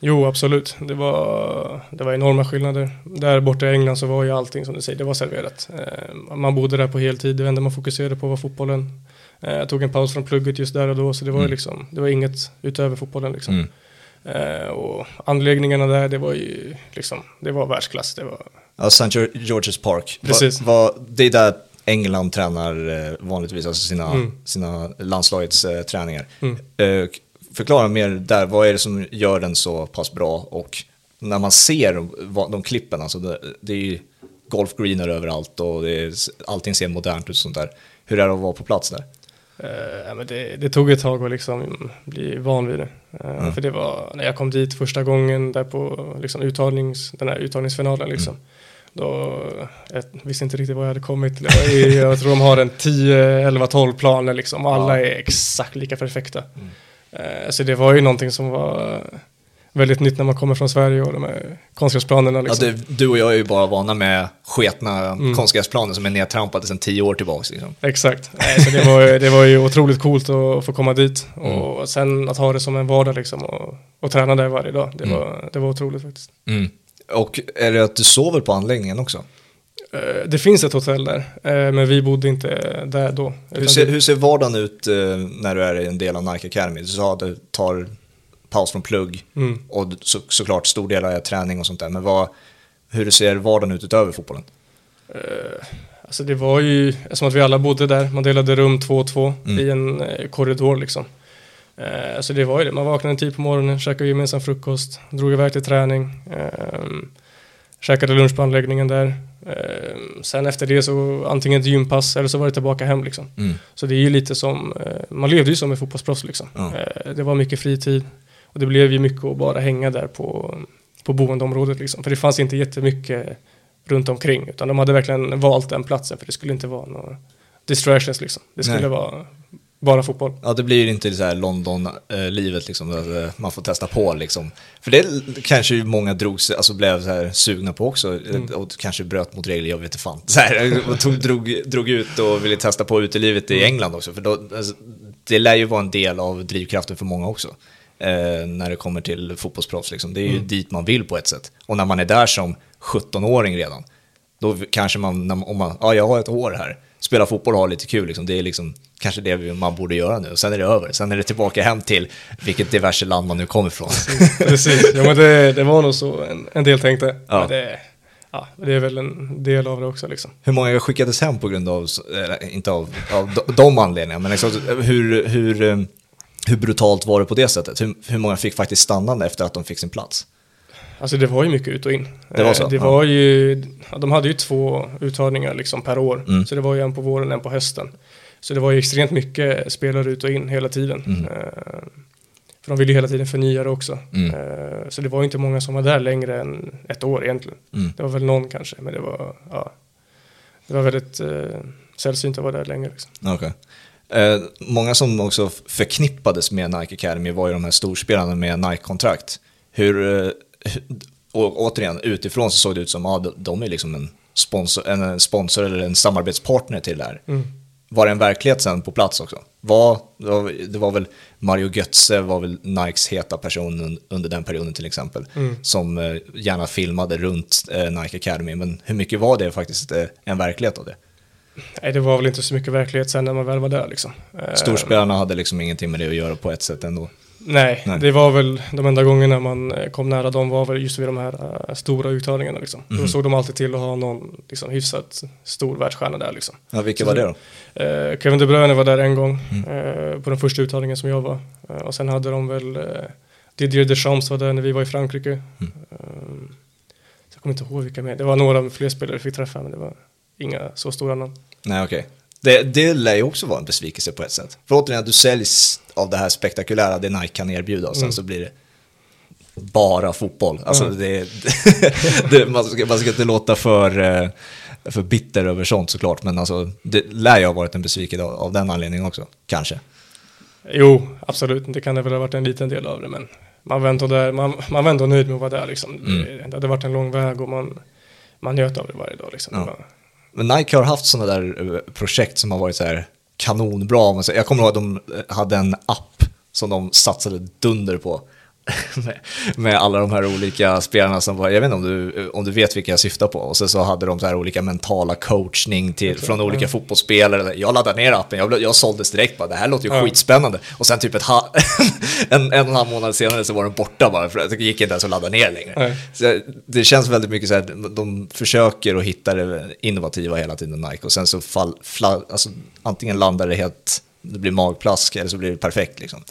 Jo, absolut. Det var, det var enorma skillnader. Där borta i England så var ju allting som du säger, det var serverat. Eh, man bodde där på heltid, det enda man fokuserade på var fotbollen. Eh, jag tog en paus från plugget just där och då, så det var, mm. liksom, det var inget utöver fotbollen. Liksom. Mm. Eh, och anläggningarna där, det var ju liksom, det var världsklass. Det var... Ja, St. George's Park. Precis. Va, va, det är där England tränar vanligtvis, alltså sina, mm. sina landslagets träningar. Mm. Förklara mer där, vad är det som gör den så pass bra? Och när man ser de, de klippen, alltså det, det är ju golfgreener överallt och det är, allting ser modernt ut och sånt där. Hur är det att vara på plats där? Uh, men det, det, tog ett tag att liksom bli van vid det. Uh, mm. För det var när jag kom dit första gången där på liksom uttagnings, den här uttagningsfinalen. Liksom. Mm. Då, jag visste inte riktigt var jag hade kommit. Jag tror de har en 10, 11, 12 planer liksom. Alla ja. är exakt lika perfekta. Mm. Uh, så det var ju någonting som var väldigt nytt när man kommer från Sverige och de här konstgräsplanerna. Liksom. Ja, du, du, och jag är ju bara vana med sketna mm. konstgräsplaner som är nedtrampade sedan tio år tillbaka. Liksom. Exakt, Nej, så det, var, det var ju otroligt coolt att få komma dit mm. och sen att ha det som en vardag liksom och, och träna där varje dag. Det, mm. var, det var otroligt faktiskt. Mm. Och är det att du sover på anläggningen också? Eh, det finns ett hotell där, eh, men vi bodde inte där då. Hur ser, hur ser vardagen ut eh, när du är en del av Nike Academy? Du sa att du tar paus från plugg mm. och så, såklart stor del är träning och sånt där. Men vad, hur ser vardagen ut utöver fotbollen? Alltså det var ju som att vi alla bodde där. Man delade rum två och två mm. i en korridor liksom. Så det var ju det. Man vaknade en tid på morgonen, käkade gemensam frukost, drog iväg till träning. Uh, käkade lunch på anläggningen där. Uh, sen efter det så antingen ett gympass eller så var det tillbaka hem liksom. Mm. Så det är ju lite som, uh, man levde ju som en fotbollsproffs liksom. Uh, det var mycket fritid. Och det blev ju mycket att bara hänga där på, på boendeområdet liksom. För det fanns inte jättemycket runt omkring. Utan de hade verkligen valt den platsen för det skulle inte vara några distractions liksom. Det skulle Nej. vara bara fotboll. Ja, det blir inte så här London-livet liksom, eh, man får testa på liksom. För det kanske många drog sig, alltså blev så här sugna på också, mm. och kanske bröt mot regler, jag vet inte fan. Så här, och tog, drog, drog ut och ville testa på utelivet i mm. England också, för då, alltså, det lär ju vara en del av drivkraften för många också eh, när det kommer till fotbollsproffs. Liksom. Det är ju mm. dit man vill på ett sätt. Och när man är där som 17-åring redan, då kanske man, om man, ja jag har ett år här, spela fotboll och ha lite kul, liksom. det är liksom kanske det man borde göra nu. Sen är det över, sen är det tillbaka hem till vilket diverse land man nu kommer ifrån. Precis, ja, men det, det var nog så en, en del tänkte. Ja. Det, ja, det är väl en del av det också. Liksom. Hur många skickades hem på grund av, inte av, av de, anledningarna, men liksom, hur, hur eh, hur brutalt var det på det sättet? Hur, hur många fick faktiskt stanna efter att de fick sin plats? Alltså det var ju mycket ut och in. Det var så? Eh, det var ja. ju, de hade ju två uttagningar liksom per år. Mm. Så det var ju en på våren, en på hösten. Så det var ju extremt mycket spelare ut och in hela tiden. Mm. Uh, för de ville ju hela tiden förnya det också. Mm. Uh, så det var ju inte många som var där längre än ett år egentligen. Mm. Det var väl någon kanske, men det var, ja, det var väldigt uh, sällsynt att vara där längre. Liksom. Okay. Eh, många som också förknippades med Nike Academy var ju de här storspelarna med Nike-kontrakt. Hur, eh, och återigen, utifrån så såg det ut som att ja, de är liksom en sponsor, en sponsor eller en samarbetspartner till det här. Mm. Var det en verklighet sen på plats också? Var, det var väl Mario Götze var väl Nikes heta person under den perioden till exempel. Mm. Som eh, gärna filmade runt eh, Nike Academy. Men hur mycket var det faktiskt en verklighet av det? Nej, det var väl inte så mycket verklighet sen när man väl var där liksom. Eh, Storspelarna hade liksom ingenting med det att göra på ett sätt ändå. Nej, Nej. det var väl de enda gångerna man eh, kom nära dem var väl just vid de här eh, stora uttagningarna liksom. Mhm. Då såg de alltid till att ha någon liksom, hyfsat stor världsstjärna där liksom. Ja, vilka var det då? Eh, Kevin De Bruyne var där en gång Mm. eh, på den första uttagningen som jag var. Och sen hade de väl Didier Deschamps var där när vi var i Frankrike. Mm. Eh, jag kommer inte ihåg vilka mer. Det var några fler spelare vi fick träffa men det var inga så stora namn. Nej, okej. Det, det lär ju också vara en besvikelse på ett sätt. För återigen, du säljs av det här spektakulära det Nike kan erbjuda och sen Mm. så blir det bara fotboll. Alltså Mm. det, det, man, ska, man ska inte låta för, eh, för bitter över sånt såklart, men alltså det lär ju ha varit en besvikelse av, av den anledningen också, kanske. Jo, absolut. Det kan det väl ha varit en liten del av det men man var ändå, där, man, man var ändå nöjd med att vara där liksom. Mm. Det, det hade varit en lång väg och man, man njöt av det varje dag liksom. Ja. Det var, men Nike har haft sådana där eh, projekt som har varit så här kanonbra. Jag kommer ihåg att de hade en app som de satsade dunder på. med, med alla de här olika spelarna som var, jag vet inte om du, om du vet vilka jag syftar på. Och sen så hade de så här olika mentala coachning till, från olika ja. fotbollsspelare. Jag laddade ner appen, jag, jag såldes direkt bara, det här låter ju Ja. skitspännande. Och sen typ ett ha, en, en och en halv månad senare så var den borta bara, för det gick inte ens att ladda ner längre. Nej. Så det känns väldigt mycket så här, de försöker att hitta det innovativa hela tiden, Nike, och sen så fall, fla, alltså, antingen landar det helt, det blir magplask eller så blir det perfekt liksom.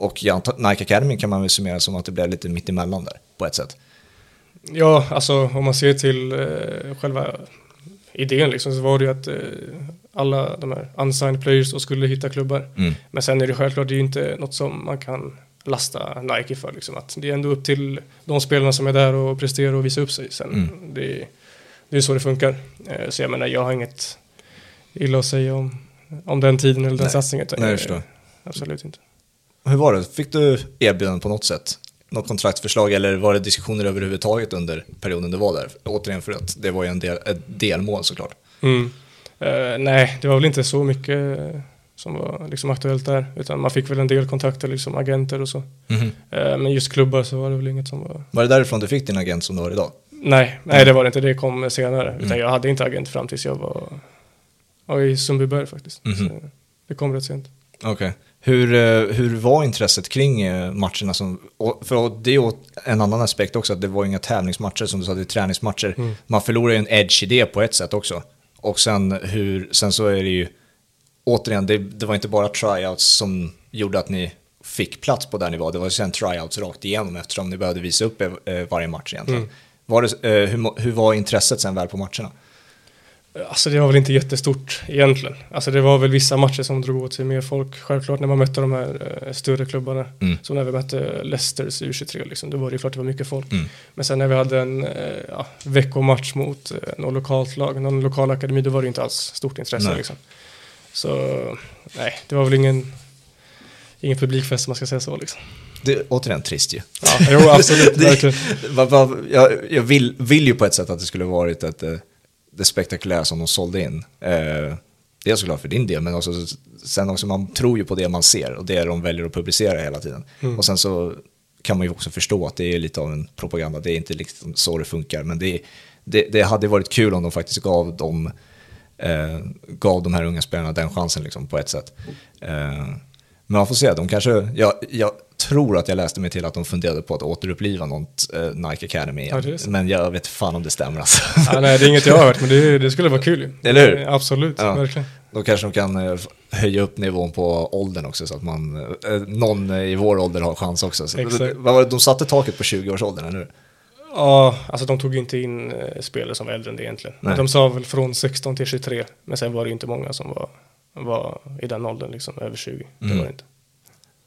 Och Nike Academy kan man väl summera som att det blev lite mittemellan där, på ett sätt. ja, alltså om man ser till eh, själva idén liksom så var det ju att eh, alla de här unsigned players då skulle hitta klubbar. Mm. Men sen är det självklart, det är ju inte något som man kan lasta Nike för. Liksom. Att det är ändå upp till de spelarna som är där och presterar och visar upp sig. Sen, Mm. det, det är så det funkar. Eh, Så jag menar, jag har inget illa att säga om, om den tiden eller den Nej. satsningen. Nej, jag Eh, förstår. Absolut inte. Hur var det? Fick du erbjudanden på något sätt? Något kontraktsförslag eller var det diskussioner överhuvudtaget under perioden du var där? Återigen för att det var ju en del, ett delmål såklart. Mm. Eh, nej, det var väl inte så mycket eh, som var liksom aktuellt där. Utan man fick väl en del kontakter, liksom agenter och så. Eh, men just klubbar så var det väl inget som var... Var det därifrån du fick din agent som du har idag? Nej, nej det var det inte. Det kom senare. Utan Mm. jag hade inte agent fram tills jag var, var i Sundbyberg faktiskt. Så det kom rätt sent. Okej. Hur, eh, hur var intresset kring eh, matcherna? Som, för det är en annan aspekt också, att det var inga tävlingsmatcher som du sa, det är träningsmatcher. Mm. Man förlorar ju en edge i det på ett sätt också. Och sen, hur, sen så är det ju, återigen, det, det var inte bara tryouts som gjorde att ni fick plats på där ni var, det var ju sen tryouts rakt igenom eftersom ni behövde visa upp er, eh, varje match egentligen. Mm. Var det, hur, hur var intresset sen väl på matcherna? Alltså det var väl inte jättestort egentligen. Alltså det var väl vissa matcher som drog åt sig mer folk. Självklart när man mötte de här eh, större klubbarna. Mm. Som när vi mötte Leicesters U23 liksom. Då var det ju klart det var mycket folk. Mm. Men sen när vi hade en eh, ja, veckomatch mot eh, något lokalt lag, någon lokal akademi, då var det inte alls stort intresse Nej. liksom. Så nej, det var väl ingen, ingen publikfest om man ska säga så liksom. Det är återigen trist ju. Ja, jo absolut, Det-. Va, va, jag jag vill, vill ju på ett sätt att det skulle varit ett, eh, det spektakulära som de sålde in. Eh, dels såklart för din del, men också, sen också man tror ju på det man ser och det de väljer att publicera hela tiden. Mm. Och sen så kan man ju också förstå att det är lite av en propaganda, det är inte liksom så det funkar. Men det, det, det hade varit kul om de faktiskt gav dem eh, gav de här unga spelarna den chansen liksom, på ett sätt. Eh, men man får se, de kanske, jag, jag tror att jag läste mig till att de funderade på att återuppliva något eh, Nike Academy igen. Ja, det men jag vet fan om det stämmer alltså. Ja, nej, det är inget jag har hört, men det, det skulle vara kul ju. Eller hur? Eh, Absolut, Ja. verkligen. Då kanske de kan eh, höja upp nivån på åldern också så att man, eh, någon i vår ålder har chans också. Så, Exakt. det, de satte taket på 20-årsåldern, eller hur? Ja, alltså de tog inte in eh, spelare som var äldre än det egentligen. Nej. De sa väl från 16 till 23, men sen var det inte många som var, var i den åldern, liksom över 20. Det Mm. var det inte.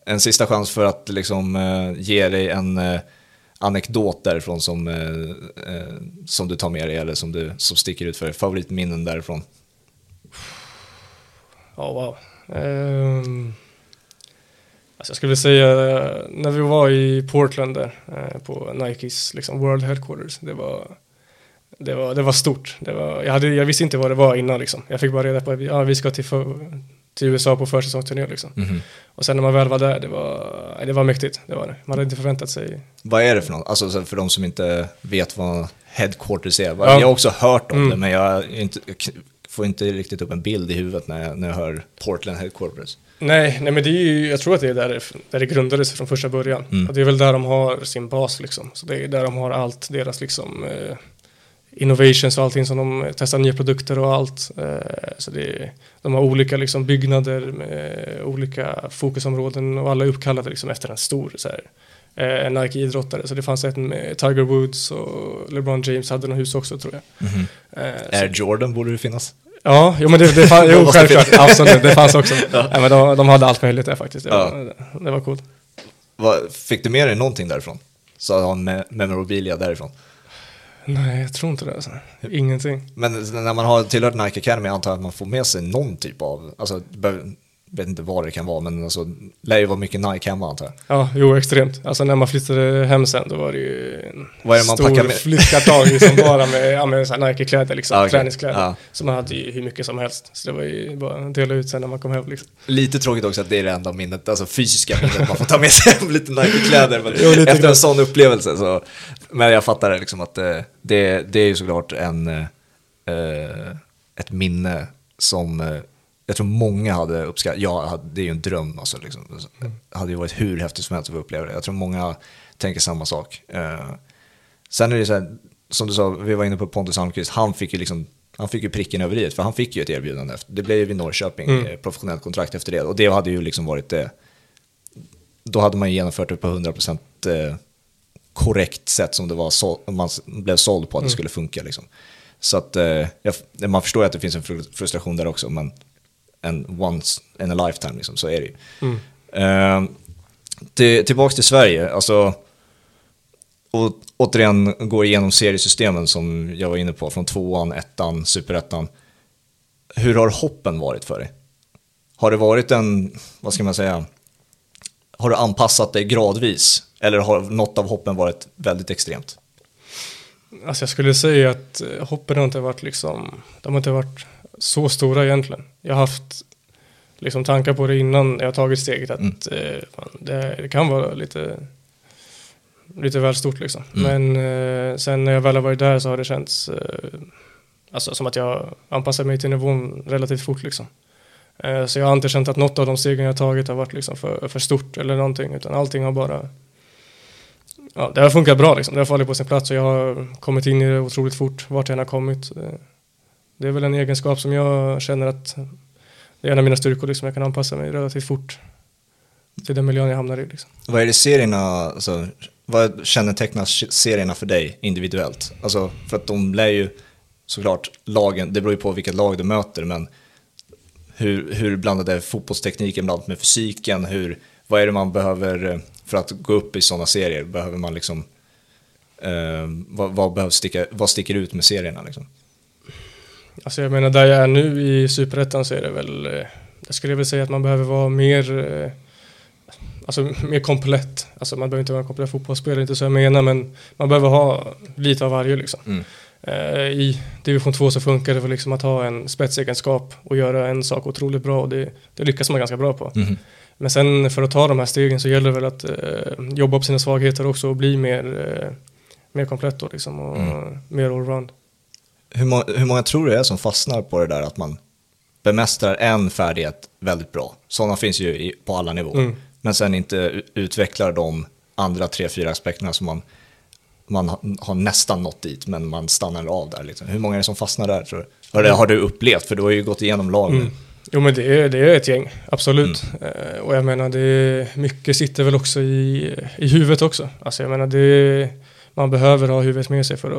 En sista chans för att liksom, eh, ge dig en eh, anekdot därifrån som, eh, eh, som du tar med dig eller som, du, som sticker ut för dig. Favoritminnen därifrån. Ja, wow. Um, alltså jag skulle säga, eh, när vi var i Portland där, eh, på Nikes liksom, World Headquarters, det var, det var, det var stort. Det var, jag, hade, jag visste inte vad det var innan liksom. Jag fick bara reda på att vi, ja, vi ska till, till USA på försäsongsturné liksom. Mhm. Och sen när man väl var där, det var, det var mäktigt. Det var det. Man hade inte förväntat sig. Vad är det för något? Alltså så för de som inte vet vad headquarters är. Ja. Jag har också hört om Mm. det, men jag inte, får inte riktigt upp en bild i huvudet när jag, när jag hör Portland Headquarters. Nej, nej men det är ju, jag tror att det är där det, där det grundades från första början. Mm. Och det är väl där de har sin bas liksom. Så det är där de har allt deras liksom eh, innovations och allting som de testar nya produkter och allt. Eh, så det de har olika liksom byggnader med olika fokusområden och alla är uppkallade liksom efter en stor så här, eh, Nike-idrottare. Så det fanns ett med Tiger Woods och LeBron James hade något hus också tror jag. Eh, så- Air Jordan borde det finnas. Ja, jo men det, det fanns, jo självklart, absolut, det fanns också. Ja. ja. men de, de hade allt möjligt där faktiskt, Ja. var, det var coolt. Fick du med dig någonting därifrån? Så ha me- memorabilia därifrån. Nej, jag tror inte det alltså. Ingenting. Men när man har tillhört Nike Academy antar jag att man får med sig någon typ av, alltså, vet inte vad det kan vara, men alltså, lär ju vara mycket Nike hemma antar jag. Ja, jo extremt. Alltså när man flyttade hem sen, då var det ju en Vad är det man stor flyttkartong liksom bara med, ja, med Nike-kläder liksom, Ah, okej. träningskläder. Ja. Så man hade ju hur mycket som helst. Så det var ju bara att dela ut sen när man kom hem liksom. Lite tråkigt också att det är det enda minnet, alltså fysiska minnet man får ta med sig hem lite Nike-kläder. Men Jo, lite efter grann. en sån upplevelse så, men jag fattar det liksom att eh, det, det är ju såklart en, eh, ett minne som eh, jag tror många hade uppskattat. Ja, hade- det är ju en dröm alltså. Liksom. Det hade ju varit hur häftigt som helst att få uppleva det. Jag tror många tänker samma sak. Eh, sen är det så här, som du sa, vi var inne på Pontus Almqvist, han fick ju liksom han fick ju pricken över i för han fick ju ett erbjudande. Efter. Det blev ju vid Norrköping, Mm. eh, professionellt kontrakt efter det. Och det hade ju liksom varit det. Då hade man genomfört det på 100% eh, korrekt sätt som det var, så, man blev såld på att det skulle funka. Liksom. Så att eh, jag, man förstår ju att det finns en fru- frustration där också, men en once in a lifetime liksom, så är det ju. Mm. Eh, till, tillbaks till Sverige, alltså, och återigen går igenom seriesystemen som jag var inne på, från tvåan, ettan, superettan. Hur har hoppen varit för dig? Har det varit en, vad ska man säga, har du anpassat dig gradvis? Eller har något av hoppen varit väldigt extremt? Alltså jag skulle säga att hoppen har inte varit liksom, de har inte varit så stora egentligen. Jag har haft liksom tankar på det innan jag har tagit steget att Mm. eh, fan, det, det kan vara lite, lite väl stort liksom. Mm. Men eh, sen när jag väl har varit där så har det känts eh, alltså, som att jag anpassar mig till nivån relativt fort liksom. Eh, så jag har inte känt att något av de stegen jag har tagit har varit liksom för, för stort eller någonting utan allting har bara Ja, det har funkat bra liksom. Det har fallit på sin plats och jag har kommit in i det otroligt fort vart jag än har kommit. Det är väl en egenskap som jag känner att det är en av mina styrkor liksom. Jag kan anpassa mig relativt fort till den miljön jag hamnar i liksom. Vad är det serierna, alltså, vad kännetecknar serierna för dig individuellt? Alltså, för att de lär ju såklart lagen, det beror ju på vilket lag du möter, men hur, hur blandad är fotbollstekniken bland med fysiken? Hur, vad är det man behöver eh, för att gå upp i sådana serier? Behöver man liksom, eh, vad, vad, behövs sticka, vad sticker ut med serierna liksom? Alltså jag menar där jag är nu i Superettan så är det väl, eh, jag skulle väl säga att man behöver vara mer, eh, alltså mer komplett. Alltså man behöver inte vara en komplett fotbollsspelare, inte så jag menar, men man behöver ha lite av varje liksom. Mm. Eh, I division 2 så funkar det för liksom att ha en spetsegenskap och göra en sak otroligt bra och det, det lyckas man ganska bra på. Mhm. Men sen för att ta de här stegen så gäller det väl att eh, jobba på sina svagheter också och bli mer, eh, mer komplett då liksom och Mm. mer allround. Hur, må, hur många tror du är som fastnar på det där att man bemästrar en färdighet väldigt bra? Sådana finns ju i, på alla nivåer. Mm. Men sen inte utvecklar de andra tre, fyra aspekterna som man, man ha- har nästan nått dit, men man stannar av där. Liksom. Hur många är det som fastnar där tror du? Och det har du upplevt, för du har ju gått igenom lag nu. Mm. Jo men det är, det är ett gäng, absolut. Eh, och jag menar det mycket sitter väl också i, i huvudet också. Alltså jag menar det man behöver ha huvudet med sig för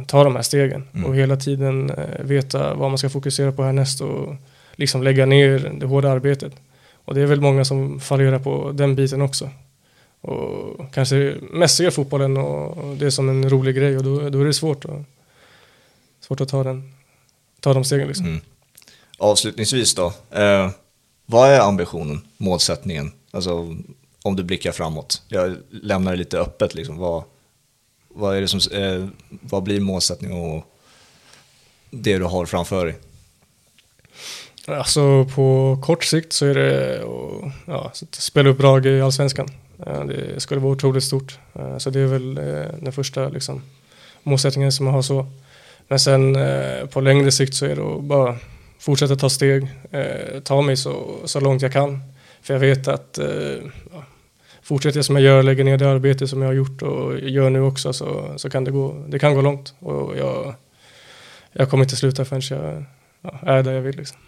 att ta de här stegen. Mm. Och hela tiden eh, veta vad man ska fokusera på härnäst och liksom lägga ner det hårda arbetet. Och det är väl många som fallerar på den biten också. Och kanske mest ser fotbollen och det är som en rolig grej och då, då är det svårt att, svårt att ta, den, ta de stegen liksom. Mm. Avslutningsvis då, eh, vad är ambitionen, målsättningen? Alltså om du blickar framåt. Jag lämnar det lite öppet liksom. Vad, vad, är det som, eh, vad blir målsättningen och det du har framför dig? Alltså på kort sikt så är det att ja, spela upp Brage i Allsvenskan. Eh, det skulle vara otroligt stort. Eh, så det är väl eh, den första liksom, målsättningen som man har så. Men sen på längre sikt så är det att bara fortsätta ta steg, ta mig så, så långt jag kan. För jag vet att ja, fortsätter jag som jag gör, lägger ner det arbete som jag har gjort och gör nu också så, så kan det gå, det kan gå långt. Och jag, jag kommer inte sluta förrän jag ja, är där jag vill. Liksom.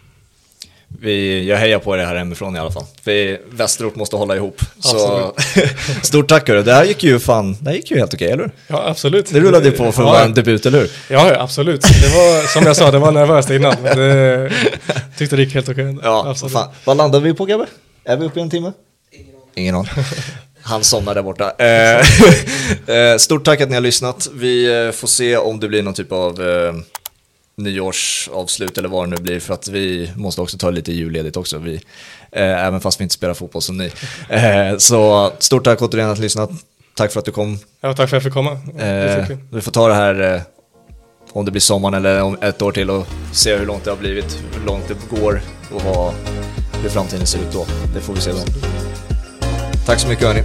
Vi, jag hejar på det här hemifrån i alla fall. Vi, Västerort måste hålla ihop. Så stort tack hörru. Det här gick ju fan, det här gick ju helt okej, eller hur? Ja, absolut. Det rullade på för att ja, vara en debut, eller hur? Ja, absolut. Det var som jag sa, det var nervöst innan. Men det tyckte det gick helt okej. Ja, absolut. Fan. Vad landade vi på grabbar? Är vi uppe i en timme? Ingen aning. Han somnar där borta. Eh, stort tack att ni har lyssnat. Vi eh, får se om det blir någon typ av eh, nyårsavslut eller vad det nu blir för att vi måste också ta lite julledigt också. Vi, eh, även fast vi inte spelar fotboll som ni. Eh, så stort tack återigen att ha lyssnat. Tack för att du kom. Ja, tack för att jag fick komma. Eh, vi får ta det här om det blir sommaren eller om ett år till och se hur långt det har blivit, hur långt det går och vad, hur framtiden ser ut då. Det får vi se då. Tack så mycket hörni.